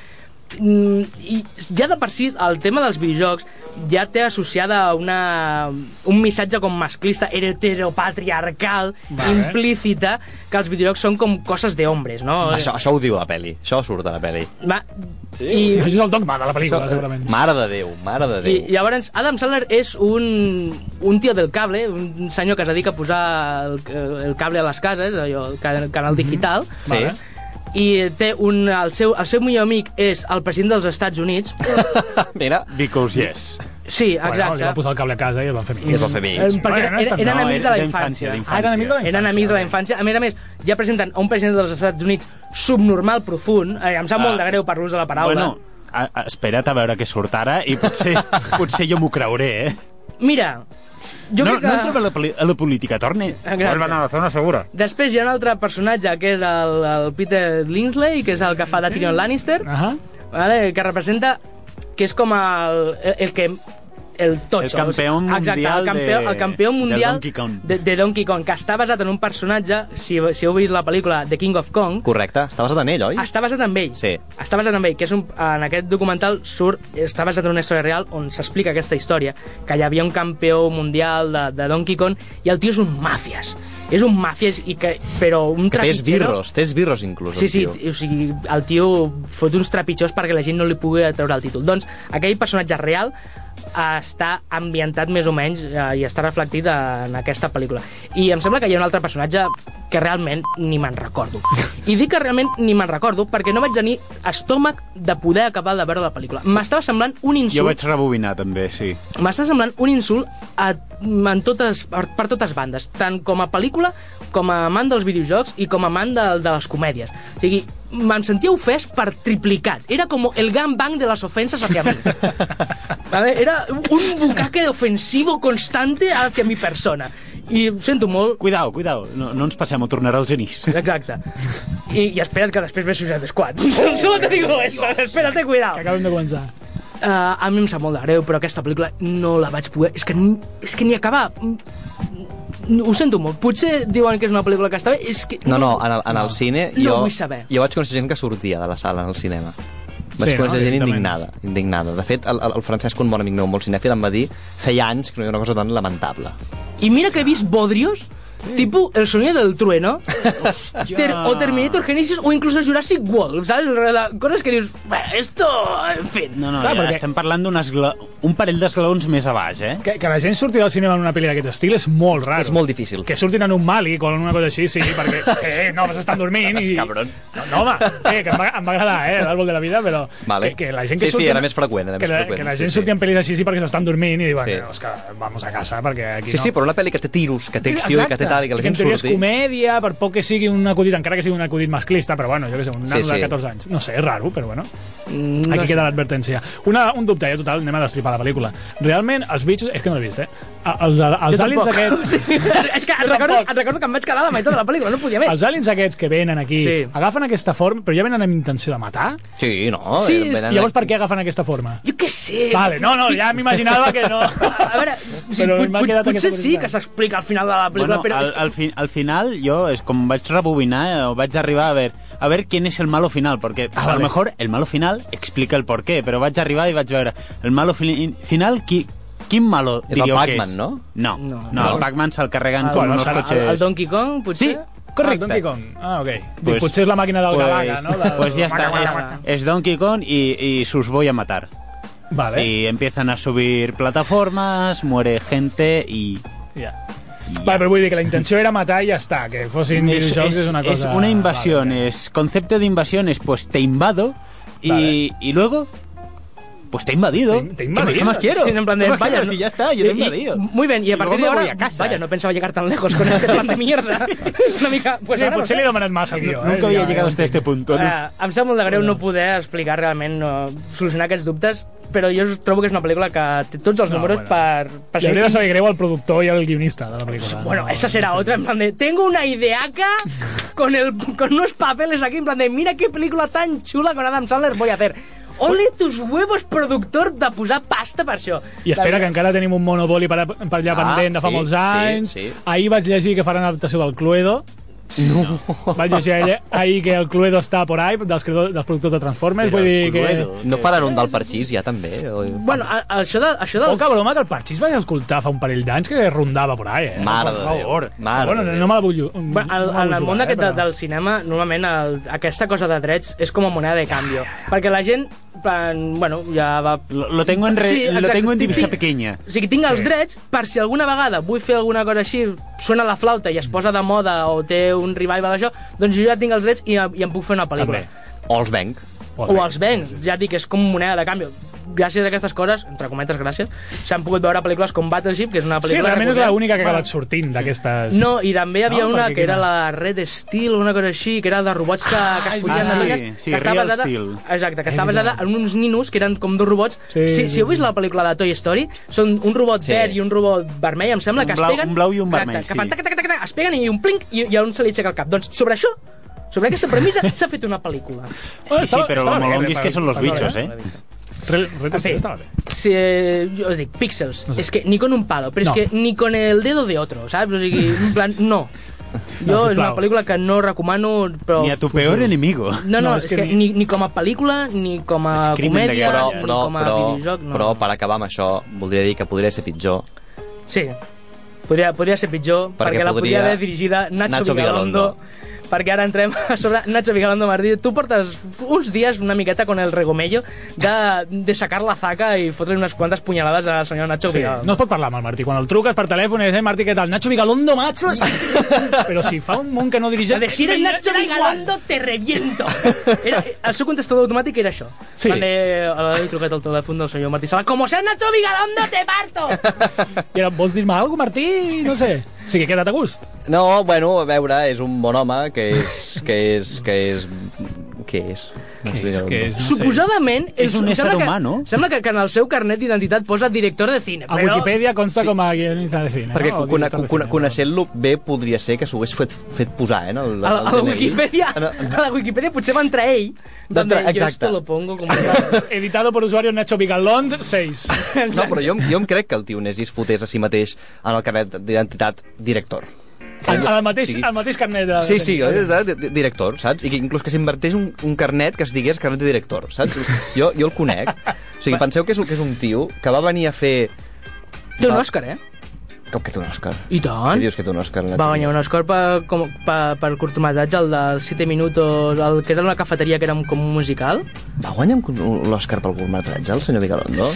Mm, I ja de per si el tema dels videojocs ja té associada una, un missatge com masclista, heteropatriarcal, Vale. implícita, que els videojocs són com coses de hombres, no? Això, això ho diu la peli. Això surt a la peli. Va, Sí? i, Això és el dogma de la pel·lícula, segurament. Mare de Déu, mare de Déu. I llavors Adam Sandler és un, un tio del cable, un senyor que es dedica a posar el, el cable a les cases, allò, el ca- el canal digital, Sí. Vale. I té un, el, seu, el seu millor amic és el president dels Estats Units. Mira, Because yes. Sí, Bueno, li exacte. va posar el cable a casa i el van fer i es amics. va fer Eh, amics. perquè Bueno, no és eren, tan- eren no, amics de la infància. Ah, eren amics de la infància. Eren amics de la infància. A més a més, ja presenten un president dels Estats Units subnormal profund. Eh, em sap Ah. molt de greu per l'ús de la paraula. Bueno, a, a, espera't a veure què surt ara i potser, potser jo m'ho creuré, eh? Mira, jo no, crec que... no entrem a la, poli- a la política, torne. Exacte. a la zona segura. Després hi ha un altre personatge que és el, el Peter Lindley, que és el que fa de Tyrion Lannister, Ahà. vale? que representa que és com el, el que el totxo. El campió Exacte, mundial el campió, de- el campió de mundial Donkey Kong. De, de Donkey Kong, que està basat en un personatge, si, si heu vist la pel·lícula The King of Kong, Correcte, està basat en ell, oi? està basat en ell. Sí. Està basat en ell, que és un, en aquest documental surt, està basat en una història real on s'explica aquesta història, que hi havia un campió mundial de, de Donkey Kong i el tio és un màfies. És un màfies, i que, però un Que té trepitjero... esbirros, té esbirros inclús. Sí, el sí, tio. o sigui, el tio fot uns trepitjors perquè la gent no li pugui treure el títol. Doncs aquell personatge real està ambientat més o menys eh, i està reflectit en aquesta pel·lícula. I em sembla que hi ha un altre personatge que realment ni me'n recordo. I dic que realment ni me'n recordo perquè no vaig tenir estómac de poder acabar de veure la pel·lícula. M'estava semblant un Jo insult vaig rebobinar, també, sí. m'està semblant un insult a, en totes, per, per totes bandes, tant com a pel·lícula, com a amant dels videojocs i com a amant de, de les comèdies. O sigui, me'n sentia ofès per triplicat. Era com el gangbang de les ofensas hacia mí. ¿Vale? Era un bucaque ofensivo constante hacia mi persona. I ho sento molt, Cuidao, cuidao, no, no ens passem a tornar als genís. Exacte. I, i espera't que després ve Suicide Squad. Solo te digo eso, espérate, cuidado. Que acabem de començar. Uh, a mi em sap molt de greu, però aquesta pel·lícula no la vaig poder... És que, ni- és que ni acabar... Ho sento molt. Potser diuen que és una pel·lícula que està bé, és que... No, no, en el, en el cine No jo, vull saber. jo vaig conèixer gent que sortia de la sala en el cinema. Vaig Sí, conèixer no? gent indignada, indignada. De fet, el, el, el Francesc, un bon amic meu, molt cinèfil, em va dir feia anys que no hi havia una cosa tan lamentable. I mira que he vist bodrios, sí. tipo El sonido del trueno, ter, o Terminator Genesis, o incluso Jurassic World, ¿sabes? Coses que dius, bueno, esto, en fin... No, no, Clar, ja perquè- estem parlant d'un esgla... un parell d'esglaons més a baix, eh? Que, que la gent surti del cinema en una pel·li d'aquest estil és molt raro. És molt difícil. Que surtin en un Mali o en una cosa així, sí, perquè eh, no, s'estan dormint i... cabron. No, no, home, eh, que em va, em va agradar, eh, l'àrbol de la vida, però Vale. que, que la gent que Sí, sí, surti... era més freqüent, era que més la, freqüent, Que la sí, gent sí. surti en pel·lis així sí, perquè s'estan dormint i diuen, Sí. sí. no, és que vamos a casa, perquè aquí Sí, no... sí, però una pel·li que té tiros, que té acció i que té tal, i que la en gent teoria és surti... comèdia, per poc que sigui un acudit, encara que sigui un acudit masclista, però bueno, jo què sé, un nano Sí, sí. de 14 anys. No sé, és raro, però bueno. Mm, Aquí no sé. queda l'advertència. Una, un dubte, ja total, anem a destripar la pel·lícula. Realment, els bitxos... És que no l'he vist, eh? Els, els Jo aliens tampoc. aquests... és que et recordo, et recordo que em vaig quedar a la meitat de la pel·lícula, no podia més. Els aliens aquests que venen aquí Sí. agafen aquesta forma, però ja venen amb intenció de matar? Sí, no. Sí, eh, venen Llavors, aquí- per què agafen aquesta forma? Jo què sé. Vale, no, no, ja m'imaginava que no. A veure, sigui, Però pot, pot, potser sí que s'explica al final de la pel·lícula, Bueno, però... al, és al, fi, al final jo és com vaig rebobinar eh, o vaig arribar a ver a ver quién es el malo final porque Ah, a vale. lo mejor el malo final explica el por qué però vaig arribar i vaig veure el malo fi final qui, quin malo És el diríeu que Pac-Man, és? no? No, No. no, No. el Pac-Man se'l carreguen el, com unos serà- cotxes... el, el Donkey Kong, potser? Sí, correcte. Ah, Donkey Kong. Ah, ok. Dic, Pues- potser és la màquina del pues, Galaga, no? De, pues ya está, Maca, es, maca. es Donkey Kong y, y sus voy a matar. Vale, Y empiezan a subir plataformas, muere gente y... ja. Vale, però vull dir que la intenció era matar i ja està, que fossin Es, videojocs es- és una es cosa... una invasión, Vale, es concepto de invasión es pues te invado y, Vale. y luego pues te he invadido. Te- te he ¿Qué invadido. más- ¿Qué más quiero? Sí, en plan de, ¿Qué más vaya, quiero? no- si ya está, yo te he y- y- invadido. Muy bien, y a Y partir de ahora, voy a casa. vaya, no pensaba llegar tan lejos con este tema de mierda. Una mica, pues Sí, ara no potser sé. li he demanat massa al guió. Nunca eh? había Ja, llegado ja hasta este punto. ¿no? Eh, em sap molt de greu no poder explicar realment, no, solucionar aquests dubtes, però jo trobo que és una pel·lícula que té tots els No, números bueno. per... per Li hauria de saber greu al productor i al guionista de la pel·lícula. Bueno, No, esa será otra, en plan de, tengo una ideaca con, el, con unos papeles aquí, en plan de, mira qué película tan chula con Adam Sandler voy a hacer. Ole tus huevos, productor, de posar pasta per això. I espera, que encara tenim un monopoli per, per allà Ah, pendent de fa sí, molts sí, anys. sí. Ahir vaig llegir que faran adaptació del Cluedo. No. Vaig llegir ahir, ahir que el Cluedo està por ahí, dels, creadors- dels productors de Transformers. Però vull dir el que... Cluedo. No faran un del Parxís, ja també? O... Bueno, a, a, això, de, això dels... Poca broma que el Parxís vaig escoltar fa un parell d'anys que rondava por ahí, eh? Mare per de favor. Déu, mare bueno, de no, no me la vull... Bueno, no el, la en el món aquest eh, de, però- del cinema, normalment el, aquesta cosa de drets és com a moneda de canvi. Perquè la gent, plan, bueno, ja va... Lo, lo tengo en, re- Sí, lo tengo en divisa pequeña. O sigui, tinc els Sí. drets per si alguna vegada vull fer alguna cosa així, sona la flauta i es posa de moda o té un revival d'això, doncs jo ja tinc els drets i, i em puc fer una pel·lícula. També. O els venc. O els venc, ja dic, és com moneda de canvi. Gràcies a aquestes coses, entre cometes gràcies, s'han pogut veure pel·lícules com Battleship, que és una Sí, pel·lícula... realment és l'única que ha acabat sortint d'aquestes... No, i també hi havia No? una que era la Red Steel una cosa així, que era de robots que, que es ah, de sí, dones, sí, que està Real basada, Steel. Exacte, que està basada en uns ninos que eren com dos robots. Sí, si, sí, si heu vist sí. la pel·lícula de Toy Story, són un robot Sí. verd i un robot vermell, em sembla, Un que es blau- peguen... un blau i un Exacte, vermell, que sí. fan tac, tac, tac, tac, es peguen i un plinc i, i a un se li aixeca el cap. Doncs sobre això, sobre aquesta premissa, s'ha fet una pel·lícula. Sí, sí, però estava el bé, molonguis que són los bichos, eh? Re, En fi, estava bé. si, jo dic, píxels, No sé. es que ni con un palo, però No. és que ni con el dedo de otro, saps? O sigui, en plan, no. Jo No, és una pel·lícula que no recomano, però... Ni a tu peor enemigo. No, no, No, és, és que, que ni, ni com a pel·lícula, ni com a És de comèdia, guerra. Però, ni però, com a però, videojoc. No. però per acabar amb això, voldria dir que podria ser pitjor. Sí, podria, podria ser pitjor, perquè, Perquè la podria podria- haver dirigida Nacho, Nacho Vigalondo, Vigalondo. Perquè ara entrem a sobre Nacho Vigalondo Martí. Tu portes uns dies una miqueta con el regomello de, de sacar la zaca i fotre unes quantes punyalades al senyor Nacho Sí, Vigalondo. no es pot parlar amb el Martí. Quan el truques per telèfon i dius, eh, Martí, què tal? Nacho Vigalondo, macho? Però si fa un munt que no dirigeix... A decir el Nacho. Vigalondo te reviento. Era, el seu contestador automàtic era això. Sí. Vale, he trucat al telèfon del senyor Martí Sala. Como sea Nacho Vigalondo, te parto! I ara, vols dir-me alguna cosa, Martí? No sé. O sigui, queda't a gust. No, bueno, a veure, és un bon home que és... que és... que és... què és? És, què és? No sé. Suposadament... És un em ésser que- humà, no? Sembla que, que en el seu carnet d'identitat posa director de cine. A però... Wikipedia consta Sí. com a guionista de cine. Perquè no? Coneixent-lo bé podria ser que s'ho hagués fet, fet posar, eh? en El, A, la- a la. Wikipedia, En el- a la Wikipedia potser va entrar ell, yo exacte. esto lo pongo como... Editado por usuario Nacho Vigalond 6. No, però jo, jo em crec que el tio Nesis fotés a si mateix en el carnet d'identitat director. El, el, mateix, Sí. el mateix carnet de... Sí, sí, de, de, de, director, saps? I que inclús que s'invertés un, un carnet que es digués carnet de director, saps? Jo, jo el conec. O sigui, penseu que és, un- que és un tio que va venir a fer... Té un Òscar, eh? Com que té un Òscar? I tant. Què dius que té un Òscar? Va guanyar un Òscar per, com, per, per curtmetratge, el dels 7 minutos, el que era una cafeteria que era com un musical. Va guanyar un- l'Òscar pel curtmetratge, el senyor Vigalondo?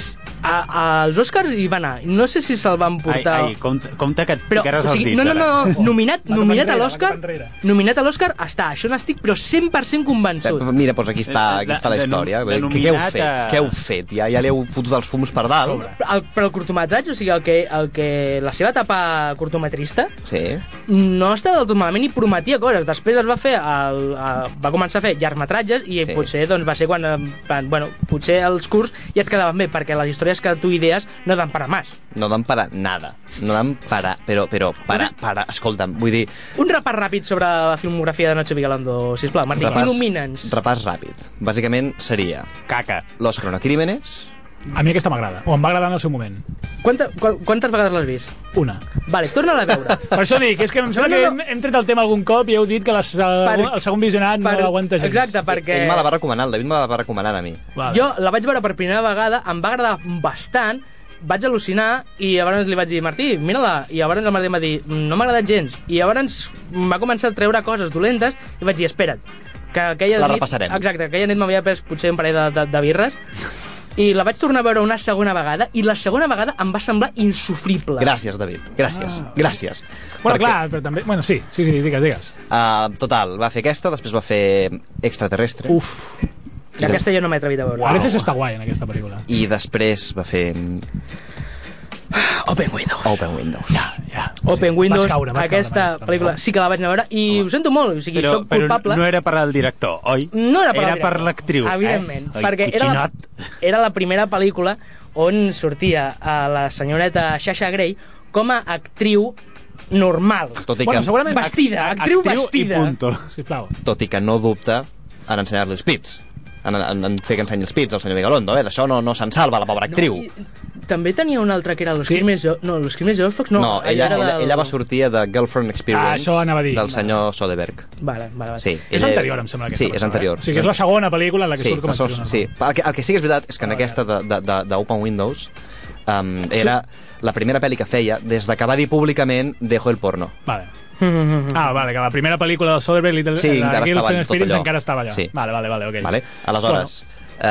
A, als Oscars hi va anar. No sé si se'l van Ai, portar... ai, compte, compte que et Però, picaràs o els sigui, dits, no, no, ara. no, nominat, nominat a l'Òscar, nominat a l'Òscar està, això n'estic però 100% convençut. Eh, Mira, doncs aquí està, aquí De- està la de- història. de Què, què heu fet? a- Què heu fet? Ja, ja li heu fotut els fums per dalt? El, però el curtometratge, o sigui, el que, el que la seva etapa curtometrista Sí. no estava del tot malament i prometia coses. Després es va fer el, el, va començar a fer llargmetratges i Sí. potser doncs, va ser quan, eh, van, bueno, potser els curts ja et quedaven bé, perquè les històries que tu idees no dan para más. No dan para nada. No dan para... Però, però, para, para... Escolta'm, vull dir... Un repàs ràpid sobre la filmografia de Nacho Vigalondo, sisplau. Martí, il·lumina'ns. repàs ràpid. Bàsicament seria Caca. Los Cronocrímenes, A mi aquesta m'agrada, o em va agradar en el seu moment. Quanta, qu quantes vegades l'has vist? Una. Vale, torna-la a veure. Per això dic, és que em sembla No, no, que no. hem, hem tret el tema algun cop i heu dit que la, el, el segon visionat no l'aguanta gens. Exacte, perquè... ell me la va recomanar, el David me la va recomanar a mi. Vale. Jo la vaig veure per primera vegada, em va agradar bastant, vaig al·lucinar i llavors li vaig dir, Martí, mira-la. I llavors el Martí em va dir, no m'ha agradat gens. I llavors m'ha començat a treure coses dolentes i vaig dir, espera't, que aquella La nit... repassarem. Exacte, aquella nit m'havia pres potser un parell de, de, de birres i la vaig tornar a veure una segona vegada i la segona vegada em va semblar insufrible. Gràcies, David. Gràcies. Ah. Gràcies. Bueno, clar, però també... Bueno, sí, sí, sí, digues, digues. Uh, total, va fer aquesta, després va fer Extraterrestre. Uf, I aquesta jo no m'he atrevit a veure. a veces està guai en aquesta pel·lícula. I després va fer Open Windows. Open Windows. Ja, ja. Open Windows, Vaig caure, vaig aquesta caure, pel·lícula sí que la vaig anar a veure i ho sento molt, o sigui, Però, soc però culpable. no era per al director, oi? No era per, era per l'actriu. Evidentment, eh? Perquè era la, era la primera pel·lícula on sortia a la senyoreta Sasha Grey com a actriu normal. Tot i, Bueno, que, segurament... Vestida, actriu, Actriu vestida. i punto. Sisplau. tot i que no dubta en ensenyar-li els pits. En, en, en fer que ensenyi els pits al senyor Vigalondo, eh? D'això no, no se'n salva, la pobra actriu. No, i, també tenia una altra que era Los Sí? Crímenes... Jo- No, Los Crímenes Geòrfags no. No, ella, era ella, del- ella va sortir The Girlfriend Experience Ah, això anava a dir. del senyor Soderbergh. Vale, vale, vale. Sí, És ella- anterior, em sembla, aquesta Sí, és persona, anterior. Eh? O sigui, és la segona pel·lícula en la que sí, surt com a actriu. sí. El, que, el que sí que és veritat és que en Ah, aquesta de- de- de- d'Open Windows um, era la primera pel·li que feia des de que va dir públicament dejo el porno. Vale. Ah, vale, que la primera pel·lícula de Soderbergh, Little, Sí, la encara tot Experience, allò. encara estava allà. Sí. Vale, vale, vale, ok. Vale? Aleshores,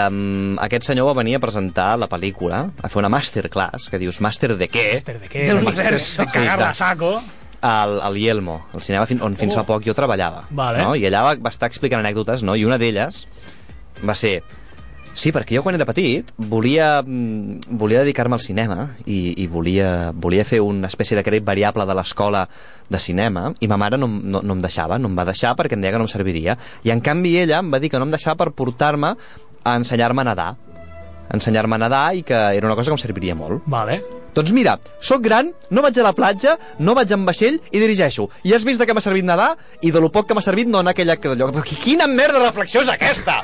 um, aquest senyor va venir a presentar la pel·lícula, a fer una masterclass, que dius, màster de què? Màster de què? Del De universo. De cagar-la Sí, saco. al, al Yelmo, al cinema fin, on fins Oh. fa poc jo treballava. Vale. No? I allà va, va estar explicant anècdotes, no? i una d'elles va ser Sí, perquè jo quan era petit volia, mm, volia dedicar-me al cinema i, i volia, volia fer una espècie de crèdit variable de l'escola de cinema i ma mare no, no, no em deixava, no em va deixar perquè em deia que no em serviria. I en canvi ella em va dir que no em deixava per portar-me a ensenyar-me a nedar ensenyar-me a nedar i que era una cosa que em serviria molt. Vale. Doncs mira, sóc gran, no vaig a la platja, no vaig amb vaixell i dirigeixo. I has vist de què m'ha servit nedar i de lo poc que m'ha servit no en aquell acte d'allò. Però qui- quina merda de reflexió és aquesta?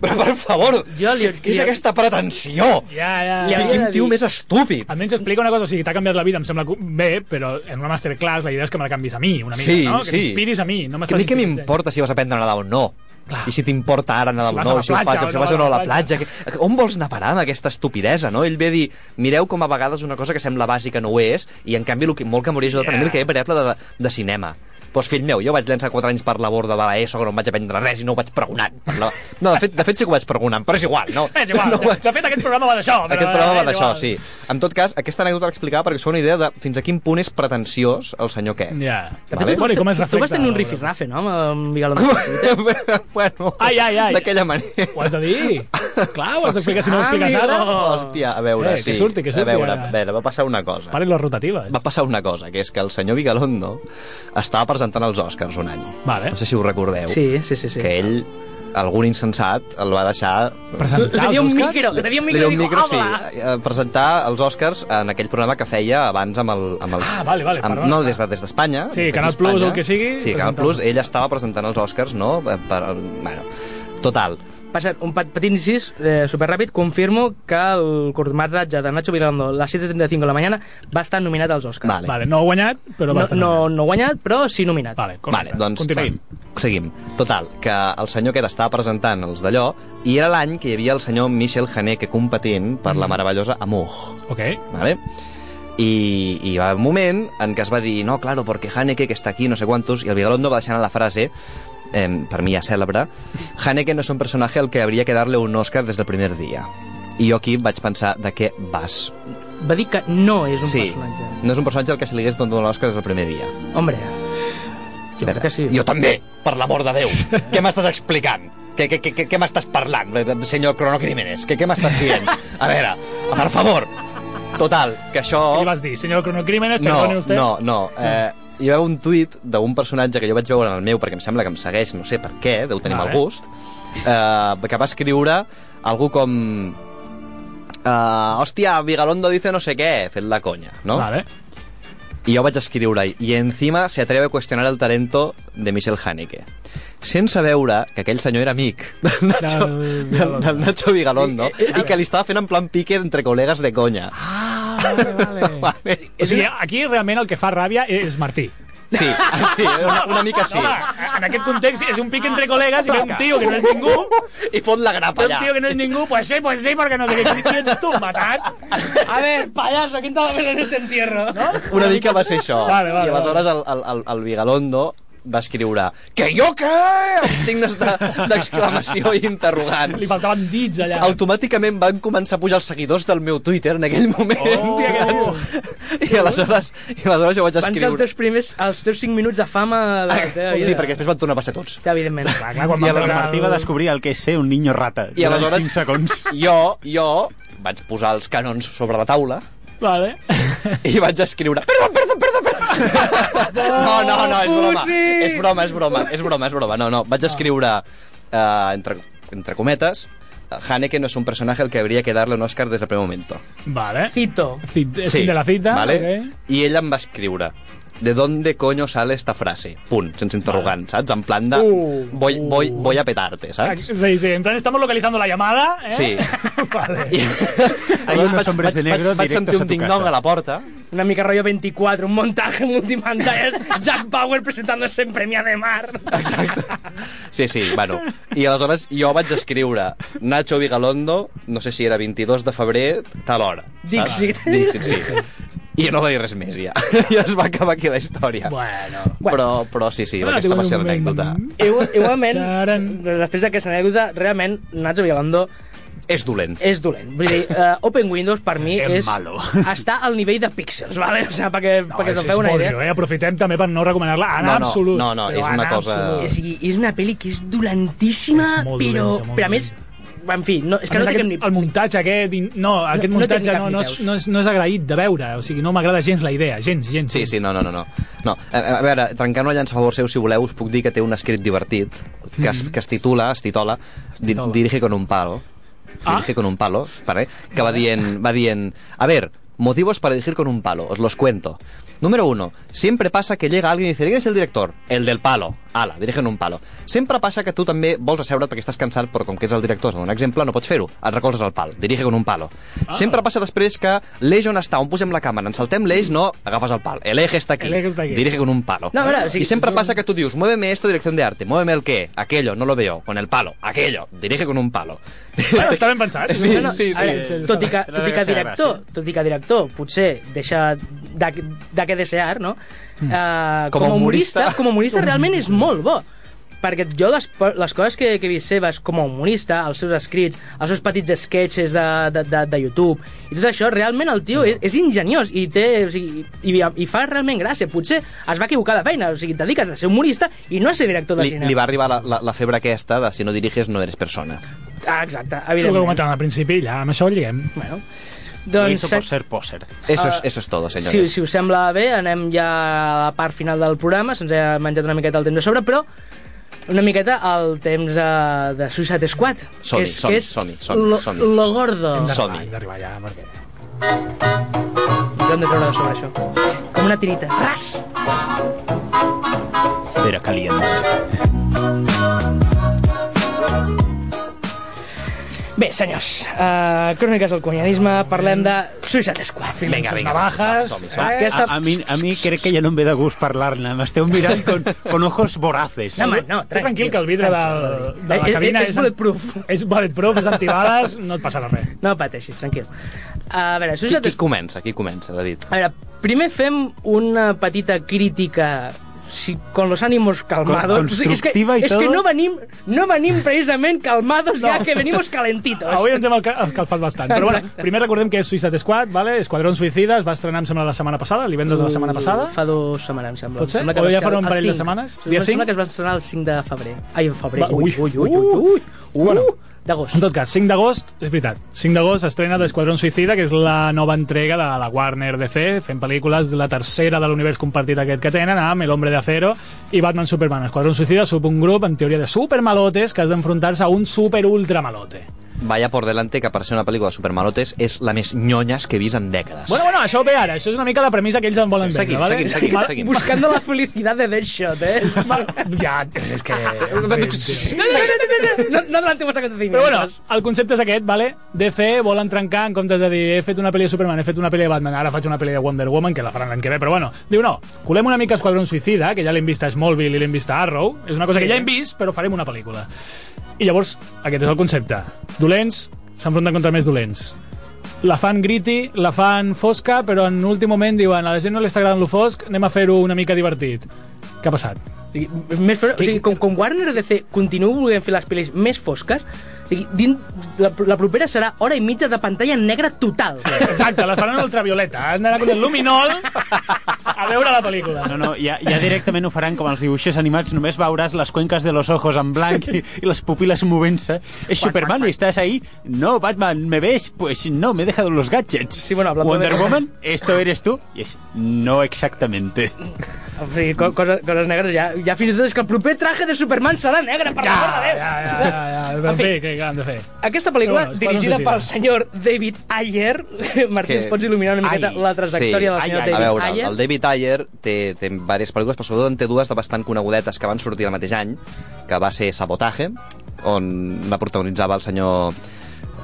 Però per favor, Jo li- què és li- aquesta pretensió? Ja, ja. Quin, hauria quin de tio més estúpid. Almenys explica una cosa, o sigui, t'ha canviat la vida, em sembla bé, però en una masterclass la idea és que me la canvis a mi, una mica, Sí, no? Que sí. m'inspiris a mi. No Que a mi què m'importa si vas a aprendre a nedar o no? Clar. I si t'importa ara nedar Si no, si ho o si vas o no a la la platja. Que, on vols anar a parar amb aquesta estupidesa, no? Ell ve a dir, mireu com a vegades una cosa que sembla bàsica no ho és, i en canvi el que, molt que m'hauria ajudat yeah. a mi el que és variable de, de cinema. Doncs fill meu, jo vaig llançar 4 anys per la borda de l'ESO, que no em vaig aprendre res i no ho vaig pregonant. Per la... No, de fet, de fet sí que ho vaig pregonant, però és igual, no? És igual, no de, de fet aquest programa va d'això. però, aquest programa va és d'això, sí. En tot cas, aquesta anècdota l'explicava perquè fa una idea de fins a quin punt és pretensiós el senyor què. Ja. De Vale. tu, Bueno, i com es tu, tu vas tenir un rifirrafe, no? Amb Miguel Andrés. bueno, Ai, ai, ai. d'aquella manera. Ho has de dir. Clar, ho has d'explicar si no ho expliques ara. Hòstia, a veure, Eh, sí. que surti, que surti, A veure, a veure, va passar una cosa. Paren les rotatives. Va passar una cosa, que és que el senyor Vigalondo estava presentant els Oscars un any. Vale. No sé si ho recordeu. Sí, sí, sí. sí. Que ell, algun insensat, el va deixar... Presentar Li els dio un Oscars? micro, li un Li micro deu i un micro, sí, eh, presentar els Oscars en aquell programa que feia abans amb, el, amb els... Ah, vale, vale, amb, perdona. no, des de- des d'Espanya. Sí, des d'aquí Canal Plus o el que sigui, Sí, Canal. Plus, ell estava presentant els Oscars, no? Per, per, bueno, total. Per cert, un petit incís, eh, superràpid, confirmo que el curtmetratge de Nacho Vigalondo, a les 7.35 de la mañana, va estar nominat als Oscars. Vale. Vale, no ha guanyat, però va No, estar no, nominat. no guanyat, però sí nominat. Vale, correcte. Vale, doncs Continuem. seguim. Total, que el senyor aquest estava presentant els d'allò i era l'any que hi havia el senyor Michel Haneke competint per Mm. la meravellosa Amour. Ok. ¿vale? I, i va haver un moment en què es va dir no, claro, porque Haneke que està aquí, no sé quantos, i el Vigalondo va deixar anar la frase eh, per mi ja cèlebre, Haneke no és un personatge al que habría que darle un Oscar des del primer dia. I jo aquí vaig pensar, de què vas? Va dir que no és un sí, personatge. no és un personatge al que se li hagués donat l'Oscar des del primer dia. Hombre, jo crec que sí. Jo també, per l'amor de Déu. què m'estàs explicant? Què, què, què, què m'estàs parlant, senyor Crono Crímenes? Què, què m'estàs dient? A veure, per favor. Total, que això... Què li vas dir? Senyor Cronocrímenes, No, perdone usted. no, no. Eh, hi va haver un tuit d'un personatge que jo vaig veure en el meu, perquè em sembla que em segueix, no sé per què, deu tenir mal gust, eh, que va escriure algú com... Uh, hòstia, Vigalondo dice no sé què, fet la conya, no? Vale. I jo vaig escriure, i encima se atreve a cuestionar el talento de Michel Haneke. Sense veure que aquell senyor era amic del Nacho, Del del, del Nacho Vigalondo Eh, i que li estava fent en plan pique entre col·legues de conya. Ah, vale, vale. Vale. O sigui, aquí realment el que fa ràbia és Martí. Sí, sí, una, una mica sí. Home, en aquest context és un pic entre col·legues i ve un tio que no és ningú, I fot la grapa ve un allà. tio que no és ningú, pues sí, pues sí, perquè no sé què, qui ets tu, matat? A ver, payaso, ¿quién te va a ver en este entierro? ¿No? Una mica va ser això. Vale, vale, I aleshores el, el, el, el Vigalondo va escriure que jo què? amb signes de- d'exclamació de, i interrogants. Li faltaven dits allà. Automàticament van començar a pujar els seguidors del meu Twitter en aquell moment. Oh, I aleshores, i aleshores jo vaig Van ser els escriure... teus primers, els teus 5 minuts de fama de la teva vida. Sí, perquè després van tornar a passar tots. Ja, evidentment. Clar, clar, quan I aleshores Martí va descobrir el que és ser un niño rata. I aleshores 5 segons. jo, jo vaig posar els canons sobre la taula Vale. i vaig escriure perdó, perdó, perdó no, no, no, és broma és broma, és broma, és broma, és broma no, no, vaig escriure uh, entre, entre cometes Haneke no es un personaje al que habría que darle un Oscar desde el primer momento Vale. Cito. Cit, fin de la cita. vale? ok. i ell em va escriure ¿De dónde coño sale esta frase? Punt, sense interrogant, saps? En plan de... Uh, voy, voy, voy a petarte, saps? Sí, sí, en plan estamos localizando la llamada, ¿eh? Sí. vale. I, unos vaig, hombres vaig, de negro vaig, vaig sentir un ding-dong a la porta Una mica rollo 24, un montaje multipantallas, Jack Bauer presentándose en Premia de Mar. Exacte. Sí, sí, bueno. I aleshores jo vaig escriure Nacho Vigalondo, no sé si era 22 de febrer, tal hora. Dixit. Dixit, sí. I no va dir res més, ja. I es va acabar aquí la història. Bueno. Però, però sí, sí, Bueno, aquesta va ser l'anècdota. igualment, després d'aquesta anècdota, realment, Nacho Vigalondo És dolent. és dolent. Vull dir, uh, Open Windows per mi És és, malo. està al nivell de píxels, ¿vale? O sea, perquè, No, perquè és, us en és feu una idea. eh? Aprofitem també per no recomanar-la en No, no, absolut. no, no, és una cosa- absolut. O sigui, és una pel·li que és dolentíssima, És molt però, dolenta, molt però a més, En fi, no, és que no aquest, ni... el muntatge aquest, no, aquest no muntatge no, no, és, no, és, no és agraït de veure, o sigui, no m'agrada gens la idea, gens, gens. Sí, gens. sí, no, no, no. no. no a, a veure, trencant una llança a favor seu, si voleu, us puc dir que té un escrit divertit que es, que es titula, es titola, di, titola. Dirige con un palo. Ah. Dirige con un palo, vale? que va dient, va dient, a ver, motivos para dirigir con un palo, os los cuento. Número uno, siempre pasa que llega alguien y dice, ¿quién es el director? El del palo. Ala, dirigen un palo. Sempre passa que tu també vols asseure't perquè estàs cansat, però com que ets el director, un exemple, no pots fer-ho. Et recolzes al pal, dirige con un palo. Ah. Sempre passa després que l'eix on està, on posem la càmera, ens saltem l'eix, no, agafes el pal. El eje està aquí. El eje està aquí. Dirige con un palo. No, veure, o sigui, y siempre pasa que tú dius, muéveme esto, dirección de arte. Muéveme el qué, aquello, no lo veo. Con el palo, aquello. Dirige con un palo. Bueno, està ben pensat. Sí, sí, sí. veure, sí, tot, i que, tot i que director, tot i que director potser deixa de, de què desear, no? Mm. Uh, Com a humorista. com a humorista realment és molt bo perquè jo les, les coses que, que he vist seves com a humorista, els seus escrits, els seus petits sketches de, de, de, de YouTube i tot això, realment el tio és, és ingeniós i, té, o sigui, i, i fa realment gràcia. Potser es va equivocar de feina, o sigui, et dediques a ser humorista i no a ser director de Li, cine. li va arribar la, la, la febre aquesta de si no diriges no eres persona. Ah, exacte, El que evidentment. comentàvem al principi, ja amb això ho lliguem. Bueno, Doncs... doncs, por ser poser. Eso, Ah, es, eso es todo, Si, señores. si us sembla bé, anem ja a la part final del programa, se'ns ha menjat una miqueta el temps de sobre, però una miqueta el temps uh, de Suicide Squad. Som-hi, que és, som-hi, que és som-hi, som-hi, lo, lo gordo. Hem Som-hi. d'arribar, hem d'arribar ja, perquè... Jo hem de treure de sobre això. Com una tirita. Ras! Era caliente. Bé, senyors, uh, cròniques del cunyadisme, parlem de Suicide Squad. Vinga, vinga. Navajas, som-hi, eh? som-hi. Aquesta... A, a, mi, a mi crec que ja no em ve de gust parlar-ne. M'esteu mirant con, con ojos voraces. No, home, no, Tu tranquil, que el vidre del, de la Eh, eh, cabina és bulletproof. És bulletproof, és antibales, no et passarà res. No pateixis, tranquil. A veure, Qui, Suicide qui comença? Qui comença, David? A veure, primer fem una petita crítica si, con los ánimos calmados. Con- constructiva i és que, és que no venim, no venim precisament calmados, no. ja que venimos calentitos. Avui ens hem escalfat bastant. Però bueno, primer recordem que és Suicide Squad, vale? Esquadrón Suïcida, es va estrenar, em sembla, la setmana passada, l'hivendres de la setmana passada. Fa dos setmanes, em sembla. Pot ser? Em sembla O va ja farà un el parell de 5. setmanes? Em Dia sembla 5? que es va estrenar el 5 de febrer. Ai, en febrer. Va, ui, ui, ui, ui, ui, ui. ui. ui. Bueno. D'agost. En tot cas, 5 d'agost, és veritat, 5 d'agost estrena d'Esquadrón Suïcida, que és la nova entrega de la Warner DC, fent pel·lícules de la tercera de l'univers compartit aquest que tenen, amb El Hombre de Acero i Batman Superman. Esquadrón Suïcida sub un grup, en teoria, de supermalotes que has d'enfrontar-se a un super ultra malote. Vaya por delante que per ser una pel·lícula de supermalotes és la més nyonyes que he vist en dècades. Bueno, bueno, això ve ara, això és una mica la premissa que ells en volen Sí, seguim, vendre, seguim, vale? seguim, Mal- seguim. Buscando la felicidad de Deadshot, eh? Ja, és que... No, no, no, no, no, no adelantemos acontecimientos. Però bueno, el concepte és aquest, vale? DC volen trencar en comptes de dir he fet una pel·li de Superman, he fet una pel·li de Batman, ara faig una pel·li de Wonder Woman, que la faran l'any que ve, però bueno, diu no, colem una mica Esquadrón Suïcida, que ja l'hem vist a Smallville i l'hem vist a Arrow, és una cosa que ja hem vist, però farem una pel·lícula. I llavors, aquest és el concepte. Dolents s'enfronten contra més dolents. La fan gritty, la fan fosca, però en últim moment diuen a la gent no li està agradant lo fosc, anem a fer-ho una mica divertit. Què ha passat? Més fos... o sigui, com, com Warner DC continua volent fer les pel·lis més fosques, sigui, din... la, la propera serà hora i mitja de pantalla en negre total. Exacte, la faran ultravioleta. Han d'anar amb el luminol a veure la pel·lícula. No, no, ja, ja directament ho faran com els dibuixos animats, només veuràs les cuenques de los ojos en blanc i, i les pupiles movent-se. És Superman, ¿estás ahí? No, Batman, ¿me ves? Pues no, me he dejado los gadgets. Sí, bueno, hablando Wonder de- Woman, ¿esto eres tú? I és, no exactamente. O sigui, co coses, coses negres, ja, ja fins i tot és que el proper traje de Superman serà negre, per Ja, l'amor de ja, Déu. ja, ja, ja. En fi, què, què han de fer? Aquesta pel·lícula, Però bueno, dirigida pel senyor David Ayer, Martí, Que- ens pots il·luminar una miqueta Ai, la trajectòria sí. del senyor Ai, ai. A David veure, Ayer? el David Ayer té, té diverses pel·lícules, però sobretot en té dues de bastant conegudetes que van sortir el mateix any, que va ser Sabotaje, on la protagonitzava el senyor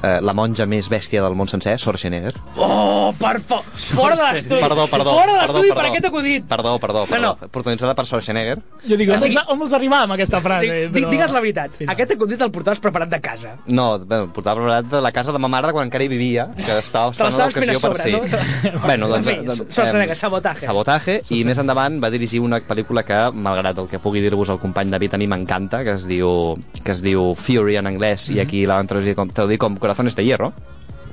eh, la monja més bèstia del món sencer, Schwarzenegger. Oh, per favor! Fora de l'estudi! Perdó, perdó. Fora de perdó, l'estudi per aquest acudit! Perdó, perdó, No, perdó. no. Protagonitzada per Schwarzenegger. Jo dic, on, sigui- on vols arribar amb aquesta frase? Dic, dic, Però- digues la veritat, Final. aquest acudit el portaves preparat de casa. No, bé, el portava preparat de la casa de ma mare de quan encara hi vivia, que estava Te esperant l'estaves fent a l'ocasió per sobre, sí. no? bueno, doncs... En fi, doncs, Schwarzenegger, em, Sabotaje. Sabotaje, i més endavant va dirigir una pel·lícula que, malgrat el que pugui dir-vos el company David, a mi m'encanta, que es diu que es diu Fury en anglès, Mhm. i aquí la van traduir com, traduir com Corazones de Hierro,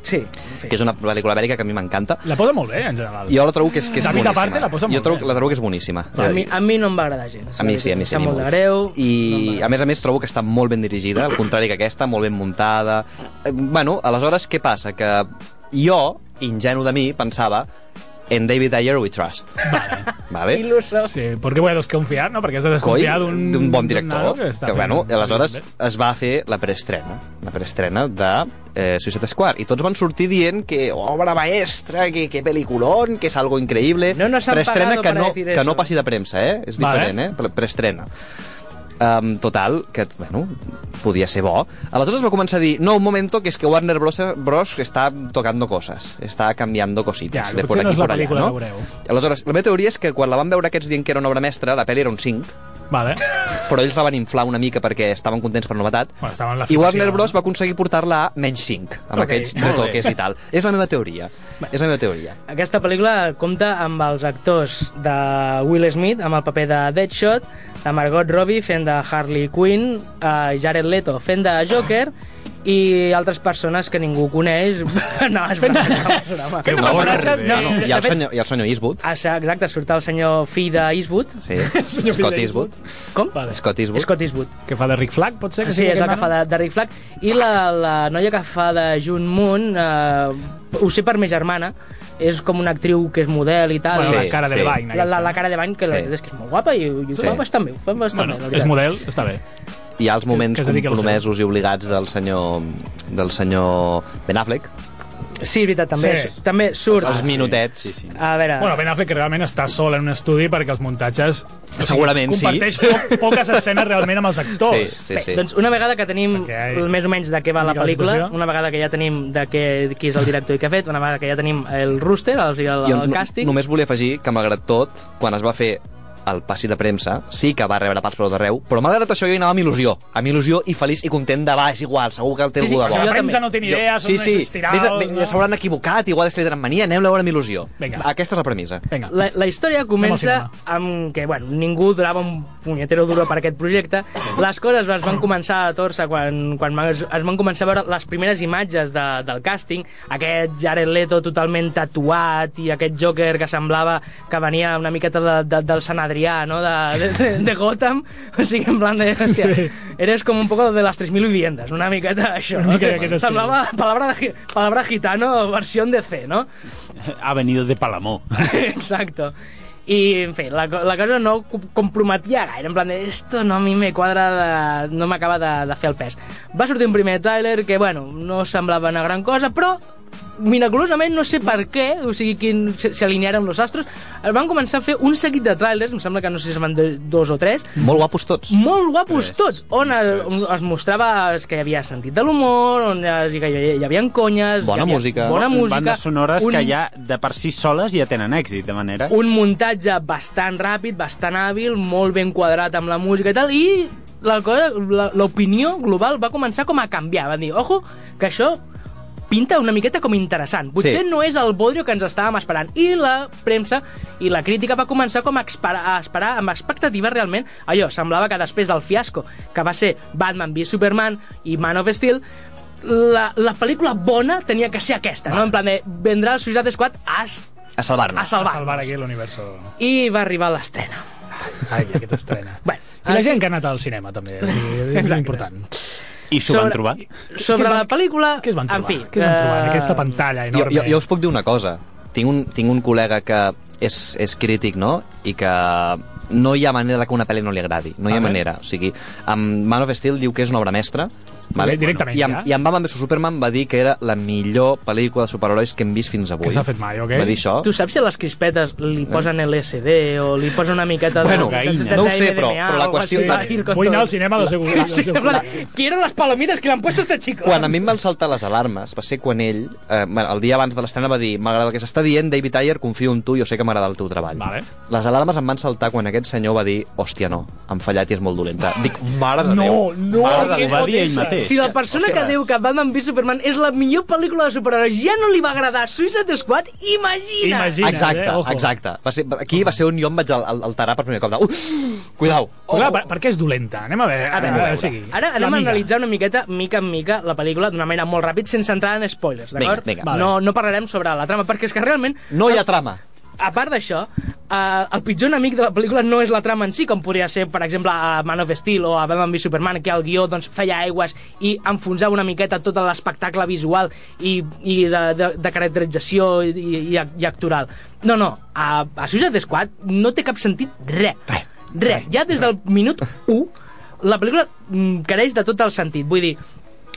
Sí, en fi. que és una pel·lícula bèl·lica que a mi m'encanta. La posa molt bé, en general. Jo la trobo que és, que és David boníssima. Aparte la posa jo molt trobo, bé. la trobo que és boníssima. A mi, a mi no em va agradar gens. A mi sí, a mi sí. Sap molt de greu. I, a més a més, trobo que està molt ben dirigida, al contrari que aquesta, molt ben muntada. Eh, bueno, aleshores, què passa? Que jo, ingenu de mi, pensava en David Ayer we trust. Vale. vale? Il·lustre. Sí, perquè voy a desconfiar, no? Perquè has de desconfiar d'un... d'un bon director que, que fent- bueno, aleshores es va fer la preestrena la preestrena de eh, Suicide Squad i tots van sortir dient que obra maestra, que, que peliculón que és algo increíble No nos han preestrena pagado que para no, decir que eso. no passi de premsa eh? és Vale. diferent, eh? Pre- preestrena Um, total, que, bueno, podia ser bo. Aleshores va començar a dir, no, un momento, que és que Warner Bros. Bros. està tocando cosas, està canviando cositas Ja, de por no aquí la por pel·lícula no? Aleshores, la meva teoria és que quan la van veure aquests dient que era una obra mestra, la pel·li era un 5, Vale. però ells la van inflar una mica perquè estaven contents per novetat Bueno, i Warner Bros no? va aconseguir portar-la a menys 5 amb Ok, aquells retoques i tal és la meva teoria és la meva teoria. Aquesta pel·lícula compta amb els actors de Will Smith amb el paper de Deadshot, de Margot Robbie fent de Harley Quinn, uh, Jared Leto fent de Joker i altres persones que ningú coneix no, és fent de... Fent de personatges no, menys. i, el senyor, i el senyor Eastwood Ah, sí, exacte, surt el senyor fill d'Eastwood. sí. Senyor Scott Eastwood Com? Vale. Scott Eastwood Scott Eastwood. Que fa de Rick Flag, pot ser? Que Sí, és la aquest que fa de, de Rick Flag. I la, la noia que fa de June Moon, eh, ho sé per ma germana, és com una actriu que és model i tal. Bueno, Sí, la cara de sí. Levine. la, la, la no? cara de bany, que la Sí. veritat és que és molt guapa i, i Sí. fa bastant bé, fa bastant Bueno, bé, la és veritat. model, està bé. Hi ha els moments que lo compromesos i obligats del senyor del senyor Ben Affleck Sí, és veritat, també, Sí. també surt. els minutets Sí, sí. A veure, Bueno, Ben Affleck que realment està sol en un estudi perquè els muntatges... o Segurament sí. comparteix po poques escenes realment amb els actors. sí, sí, Bé, sí. doncs una vegada que tenim Perquè més o menys de què va la pel·lícula, una vegada que ja tenim de què, qui és el director i què ha fet, una vegada que ja tenim el rooster, o sigui, el, Jo el no- càsting... només volia afegir que malgrat tot quan es va fer el passi de premsa, sí que va rebre pals per tot arreu, però malgrat això jo hi anava amb il·lusió, amb il·lusió i feliç i content de, va, és igual, segur que el té Sí, sí, algú de sí, bo. La jo premsa també. no té ni idea, són sí, sí, uns estiraus... vés, vés, s'hauran equivocat, igual és que li tenen mania, anem a veure amb il·lusió. Vinga. Aquesta és la premissa. Vinga. La, la història comença amb que, bueno, ningú donava un punyetero duro per aquest projecte. Les coses es van començar a torça quan, quan es, es van començar a veure les primeres imatges de, del càsting. Aquest Jared Leto totalment tatuat i aquest Joker que semblava que venia una miqueta de, de, del Sant Adrià, no?, de, de, de Gotham. O sigui, en plan de... Hòstia, Sí. eres com un poco de las 3.000 viviendas, una miqueta això. Una no? mica Que semblava palabra, de, palabra gitano versión de C, no? Ha venido de Palamó. Exacto. Y, en fi, la, la cosa no co- comprometia gaire, en plan de, esto no a mi me quadra, de, no m'acaba de, de fer el pes. Va sortir un primer tràiler que, bueno, no semblava una gran cosa, però miraculosament, no sé per què, o sigui, quin, se- s'alinearen els astros, es van començar a fer un seguit de trailers, em sembla que no sé si es van de dos o tres, Molt guapos tots. molt guapos Tres. tots, on es, on es mostrava que hi havia sentit de l'humor, on es, que hi, hi havia conyes... Bona hi havia música. Bona música. Bandes sonores un- que ja de per si soles ja tenen èxit, de manera... un muntatge bastant ràpid, bastant hàbil, molt ben quadrat amb la música i tal, i la cosa- la- l'opinió global va començar com a canviar. Van dir, ojo, que això pinta una miqueta com interessant. Potser Sí. no és el bodrio que ens estàvem esperant. I la premsa i la crítica va començar com a esperar, a esperar amb expectativa realment. Allò, semblava que després del fiasco que va ser Batman v Superman i Man of Steel, la, la pel·lícula bona tenia que ser aquesta, no? En plan de, vendrà el Suicide Squad a, A salvar-nos. a A salvar. salvar aquí l'universo. I va arribar l'estrena. Ai, aquest estrena. Bueno, I la gent que ha anat al cinema, també. És Exacte. important. I s'ho van trobar. Sobre la pel·lícula... Què es van trobar? En fi, Què es van trobar en eh, aquesta pantalla Jo, enorme? jo, jo us puc dir una cosa. Tinc un, tinc un col·lega que és, és crític, no? I que no hi ha manera de que una pel·li no li agradi. No hi ha Vale. manera. O sigui, amb Man of Steel diu que és una obra mestra, Vale? Directament, I amb, ja? I amb Batman vs Superman va dir que era la millor pel·lícula de superherois que hem vist fins avui. Que s'ha fet mai, ok? Va dir això. Tu saps si a les crispetes li posen LSD o li posen una miqueta de... Bueno, de, de, de, no ho de sé, però- però la qüestió- con Vull anar todo. al cinema Sí, en plan, col·leg. quiero las palomitas que le han puesto este chico. Quan a mi em van saltar les alarmes va ser quan ell, eh, bueno, el dia abans de l'estrena va dir m'agrada el que s'està dient, David Ayer, confio en tu, jo sé que m'agrada el teu treball. Vale. Les alarmes em van saltar quan aquest senyor va dir hòstia, no, han fallat i és molt dolenta. Dic, mare de No, Déu. no, mare de que Ho va dir ell potesa. Mateix. Si la persona que diu que Batman v Superman és la millor pel·lícula de superherois ja no li va agradar Suicide Squad, imagina! Imagina. Exacte, eh? Ojo. exacte. Va ser, aquí va ser on jo em vaig al- al- alterar per primer cop. De, uh, cuidao. Clar, per, per què és dolenta? Anem a veure. A veure, a veure, sigui, Ara anem a analitzar una miqueta, mica en mica, la pel·lícula d'una manera molt ràpid, sense entrar en spoilers, d'acord? No, no parlarem sobre la trama, perquè és que realment... No hi ha trama. A part d'això, eh, el pitjor enemic de la pel·lícula no és la trama en si, com podria ser, per exemple, a Man of Steel o a Batman v Superman, que el guió doncs, feia aigües i enfonsava una miqueta tot l'espectacle visual i, i de, de, de caracterització i, i, i, actoral. No, no, a, a Suicide Squad no té cap sentit res. Res. Res. Ja des del minut 1, la pel·lícula mm, careix de tot el sentit. Vull dir,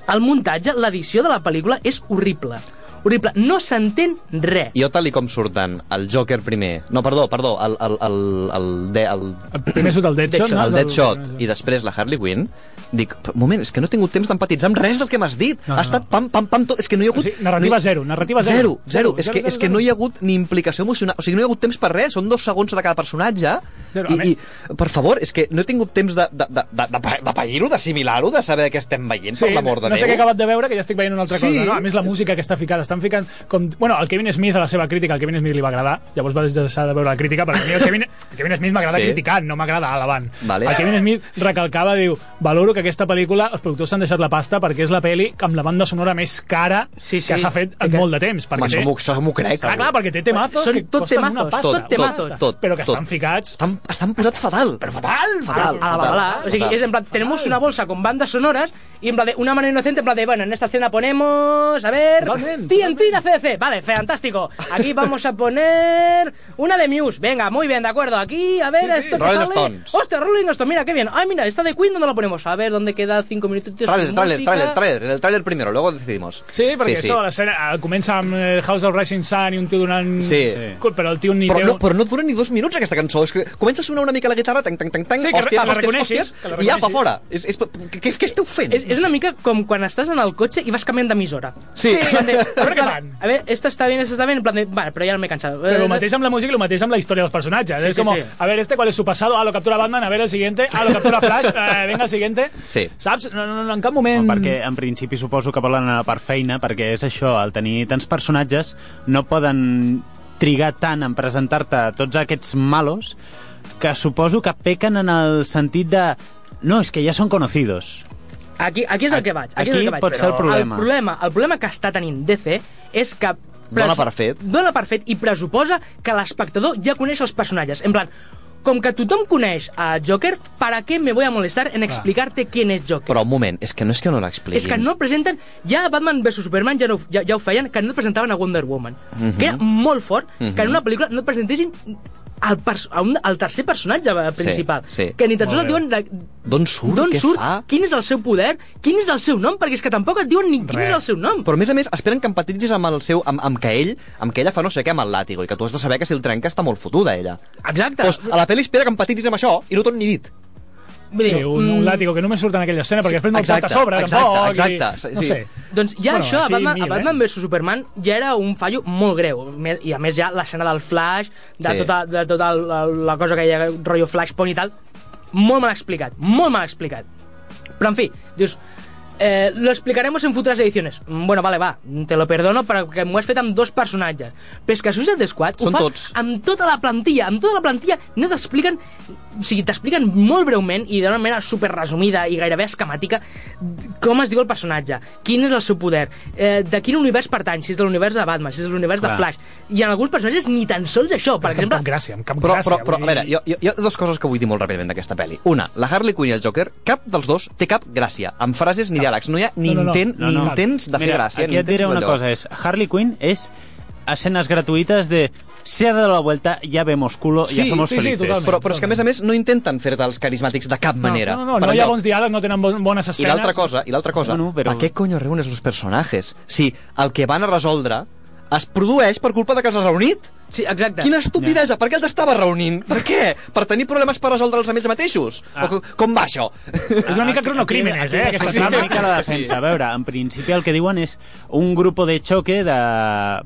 el muntatge, l'edició de la pel·lícula és horrible. Horrible. No s'entén res. Jo, tal i com surten el Joker primer... No, perdó, perdó, el, el, el, el, de, el, El primer surt el Deadshot, no? el Deadshot i després la Harley Quinn, dic, moment, és que no he tingut temps d'empatitzar amb res del que m'has dit. No, ha no. estat pam, pam, pam, tot. És que no hi ha hagut... Sí, narrativa no hi- zero, narrativa zero. Zero, zero. Zero, És zero, que, zero, és que zero. no hi ha hagut ni implicació emocional. O sigui, no hi ha hagut temps per res. Són dos segons de cada personatge. Zero, I, I, per favor, és que no he tingut temps de, de, de, de, de, de pair-ho, d'assimilar-ho, de saber què estem veient, per l'amor de no Déu. sé què he acabat de veure, que ja estic veient una altra Sí. cosa. No? A més, la música que està ficada, estan ficant com... Bueno, el Kevin Smith, a la seva crítica, el Kevin Smith li va agradar, llavors va deixar de veure la crítica, perquè a mi el Kevin, el Kevin Smith m'agrada Sí. criticant, no m'agrada alabant. Vale. El Kevin Smith recalcava, diu, valoro que aquesta pel·lícula, els productors s'han deixat la pasta perquè és la pel·li amb la banda sonora més cara Sí, sí. que s'ha fet en Que- molt de temps. Home, té... m'ho- això m'ho crec. Clar, clar, perquè té temazos Són que tot costen temazos, una pasta. tot temazos. pasta, Tot, però que tot. estan ficats... Estan, estan posat fatal, però fatal, fatal. a la balala. O sigui, és en plan, tenemos una bolsa con bandas sonoras y en plan de una manera inocente, en plan de, bueno, en esta escena ponemos, a ver, Totalmente, TNT de CDC. Vale, fantástico. Aquí vamos a poner una de Muse. Venga, muy bien, de acuerdo. Aquí, a ver, Sí, sí. esto que Rolling sale. Stones. Hostia, Rolling Stones, mira, qué bien. Ay, mira, esta de Queen, ¿dónde la ponemos? A ver, ¿dónde queda cinco minutos de Trailer, trailer, trailer, trailer. El trailer primero, luego decidimos. Sí, perquè sí, això, l'escena eh, comença amb el House of Rising Sun i un tio donant... Sí. Cool, Però el tio ni Però té... no, però no dura ni dos minuts aquesta cançó. És que comença a sonar una mica la guitarra, tang, tang, tang, tang, Sí, que hòsties, que la hòsties, hòsties, que la i ja, fora. És, és, què, què esteu fent? És, és una mica com quan estàs en el cotxe i vas canviant d'emissora. Sí. De, A veure què van. A ver, esta está bien, esta está bien, en plan de, vale, pero ya m'he cansado. Però Eh, el mateix amb la música i el mateix amb la història dels personatges. Sí, es sí, como, sí. a ver, este, ¿cuál es su pasado? Ah, lo captura Batman, a ver el siguiente. Ah, lo captura Flash, eh, venga el siguiente. Sí. Saps? No, no, no, en cap moment... No, perquè en principi suposo que volen anar per feina, perquè és això, al tenir tants personatges, no poden trigar tant en presentar-te tots aquests malos que suposo que pequen en el sentit de no, és que ja són conocidos. Aquí, aquí és el que vaig. Aquí, és Aquí el que vaig. pot ser el problema. El problema, el problema que està tenint DC és que... Dona per fet. Dona per fet i pressuposa que l'espectador ja coneix els personatges. En plan, com que tothom coneix a Joker, ¿para qué me voy a molestar en explicarte quién es Joker? Però un moment, és que no és que no l'expliquin. És que no el presenten... Ja a Batman vs Superman ja, no, ja, ja ho feien, que no presentaven a Wonder Woman. Que era molt fort que en una pel·lícula no presentessin el, un, el tercer personatge eh, principal. sí. Que ni tan sols et diuen D'on surt? d'on Què surt, fa? quin és el seu poder, quin és el seu nom, perquè és que tampoc et diuen ni quin Res. és el seu nom. Però a més a més esperen que empatitzis amb el seu amb, amb que ell amb que ella fa no sé què amb el làtigo i que tu has de saber que si el trenca està molt fotuda ella. Exacte. Pues a la pel·li espera que empatitzis amb això i no t'ho han ni dit. Vull Sí, un, un mm, làtigo que només surt en aquella escena, perquè després no el exacte, porta a sobre, exacte, tampoc. exacte, I, no sí. sé. Doncs ja Bueno, això, a Batman, mil, a Batman eh? vs Superman ja era un fallo molt greu. I a més ja l'escena del Flash, de Sí. tota, de tota la, la cosa que hi ha, rotllo Flashpoint i tal, molt mal explicat, molt mal explicat. Però en fi, dius, eh, lo explicaremos en futuras ediciones. Mm, Bueno, vale, va, te lo perdono perquè m'ho has fet amb dos personatges. Però és que Suicide Squad ho Són fa tots. amb tota la plantilla. Amb tota la plantilla no t'expliquen... O sigui, t'expliquen molt breument i d'una manera super resumida i gairebé esquemàtica com es diu el personatge, quin és el seu poder, eh, de quin univers pertany, si és de l'univers de Batman, si és de l'univers de. Flash. I en alguns personatges ni tan sols això. Per Amb exemple, cap gràcia, amb cap Però, gràcia. però, però a veure, jo, jo, hi ha dues coses que vull dir molt ràpidament d'aquesta pel·li. Una, la Harley Quinn i el Joker, cap dels dos té cap gràcia, amb frases ni diàlegs. No hi ha ni, No, no, no. intent, No, ni no. intents de fer Mira, gràcia. aquí ni et diré una cosa, és Harley Quinn és escenes gratuïtes de se ha dado la vuelta, ya vemos culo, Sí, ya somos sí, sí, felices. totalment. Però, però és que, a més a més, no intenten fer-te els carismàtics de cap manera. No, no, no, no hi ha bons diàlegs, no tenen bon- bones I escenes. l'altra cosa, i l'altra cosa, Bueno, però- ¿a qué coño reúnes los personajes? Si el que van a resoldre es produeix per culpa de que els has reunit. Sí, exacte. Quina estupidesa! Per què els estava reunint? Per què? Per tenir problemes per resoldre'ls a ells mateixos? Ah. O, co- com va això? És una mica cronocrímenes, eh, aquí aquesta es una mica la defensa. A veure, en principi el que diuen és un grupo de choque de...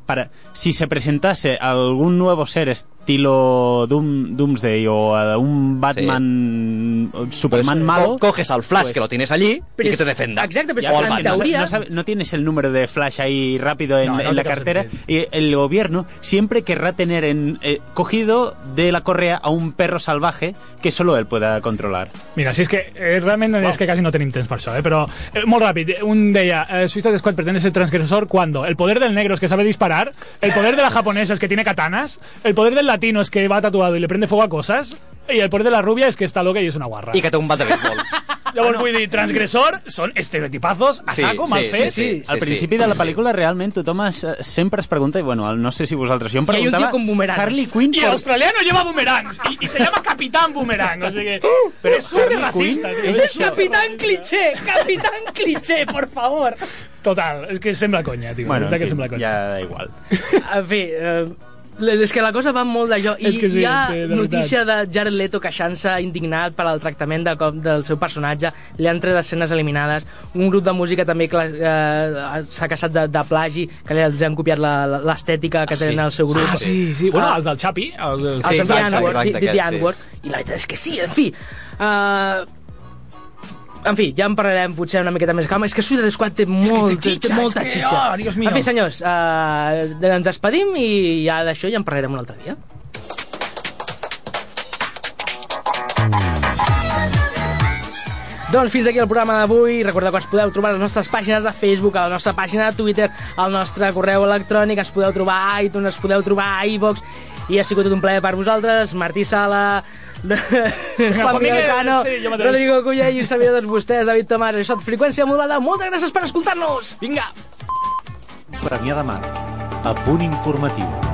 Para, si se presentase algún nuevo ser estilo Doom, Doomsday o a un Batman Superman Pues, malo... co- coges al Flash pues- que lo tienes allí Pero y que te defenda. Ya, és O en Batman. no, no no tienes el número de Flash ahí rápido en, No, no en la cartera y el gobierno siempre querrá tener en, eh, cogido de la correa a un perro salvaje que solo él pueda controlar. Mira, si és que eh, realment és que quasi no tenim temps per això, eh? però eh, molt ràpid, un deia, eh, Suicide Squad pretende ser transgresor cuando el poder del negro es que sabe disparar, el poder de la japonesa es que tiene katanas, el poder del latino es que va tatuado y le prende fuego a cosas, y el poder de la rubia es que está loca y es una guarra. I que té un bat de béisbol. Llavors vull dir, transgressor són estereotipazos a Sí, saco, mal sí, fets. sí, sí. Al principi de la pel·lícula realment tothom es, sempre es pregunta, i bueno, no sé si vosaltres, jo em Hi ha un preguntava... tio con boomerangs. Harley Quinn... Y el por- australiano lleva boomerangs y, y se llama Capitán Boomerang, o sigui que... Però és súper racista, tio. És el Capitán Cliché! Capitán Cliché, por favor! Total, és que sembla conya, tio. Bueno, Bueno, en que fi, sembla conya. ja da igual. En fi, eh, és que la cosa va molt d'allò i És que sí, hi ha de notícia de Jared Leto queixant-se indignat per al tractament de, del seu personatge li han tret escenes eliminades un grup de música també eh, s'ha queixat de, de plagi que els han copiat l'estètica que Ah, sí. tenen el seu grup Ah, sí, sí. Bueno, Ah. els del Chapi. Els, els, el Sí, sí, exacte, exacte, sí. I la veritat és que sí, en fi uh, en fi, ja en parlarem potser una miqueta més calma és que Suicide Squad té, molt, té té, té xitxa, molta és que, xitxa oh, Dios mío. en fi senyors, uh, ens despedim i ja d'això ja en parlarem un altre dia Doncs fins aquí el programa d'avui. Recordeu que ens podeu trobar a les nostres pàgines de Facebook, a la nostra pàgina de Twitter, al nostre correu electrònic, ens podeu trobar a iTunes, ens podeu trobar a iVox, i ha sigut tot un plaer per vosaltres. Martí Sala, Juan Miguel Miguel, Cano, sí. Rodrigo Culla i un servidor de tots vostès, David Tomàs. Això és Freqüència Modulada. Moltes gràcies per escoltar-nos. Vinga! Premià de Mar. A punt informatiu.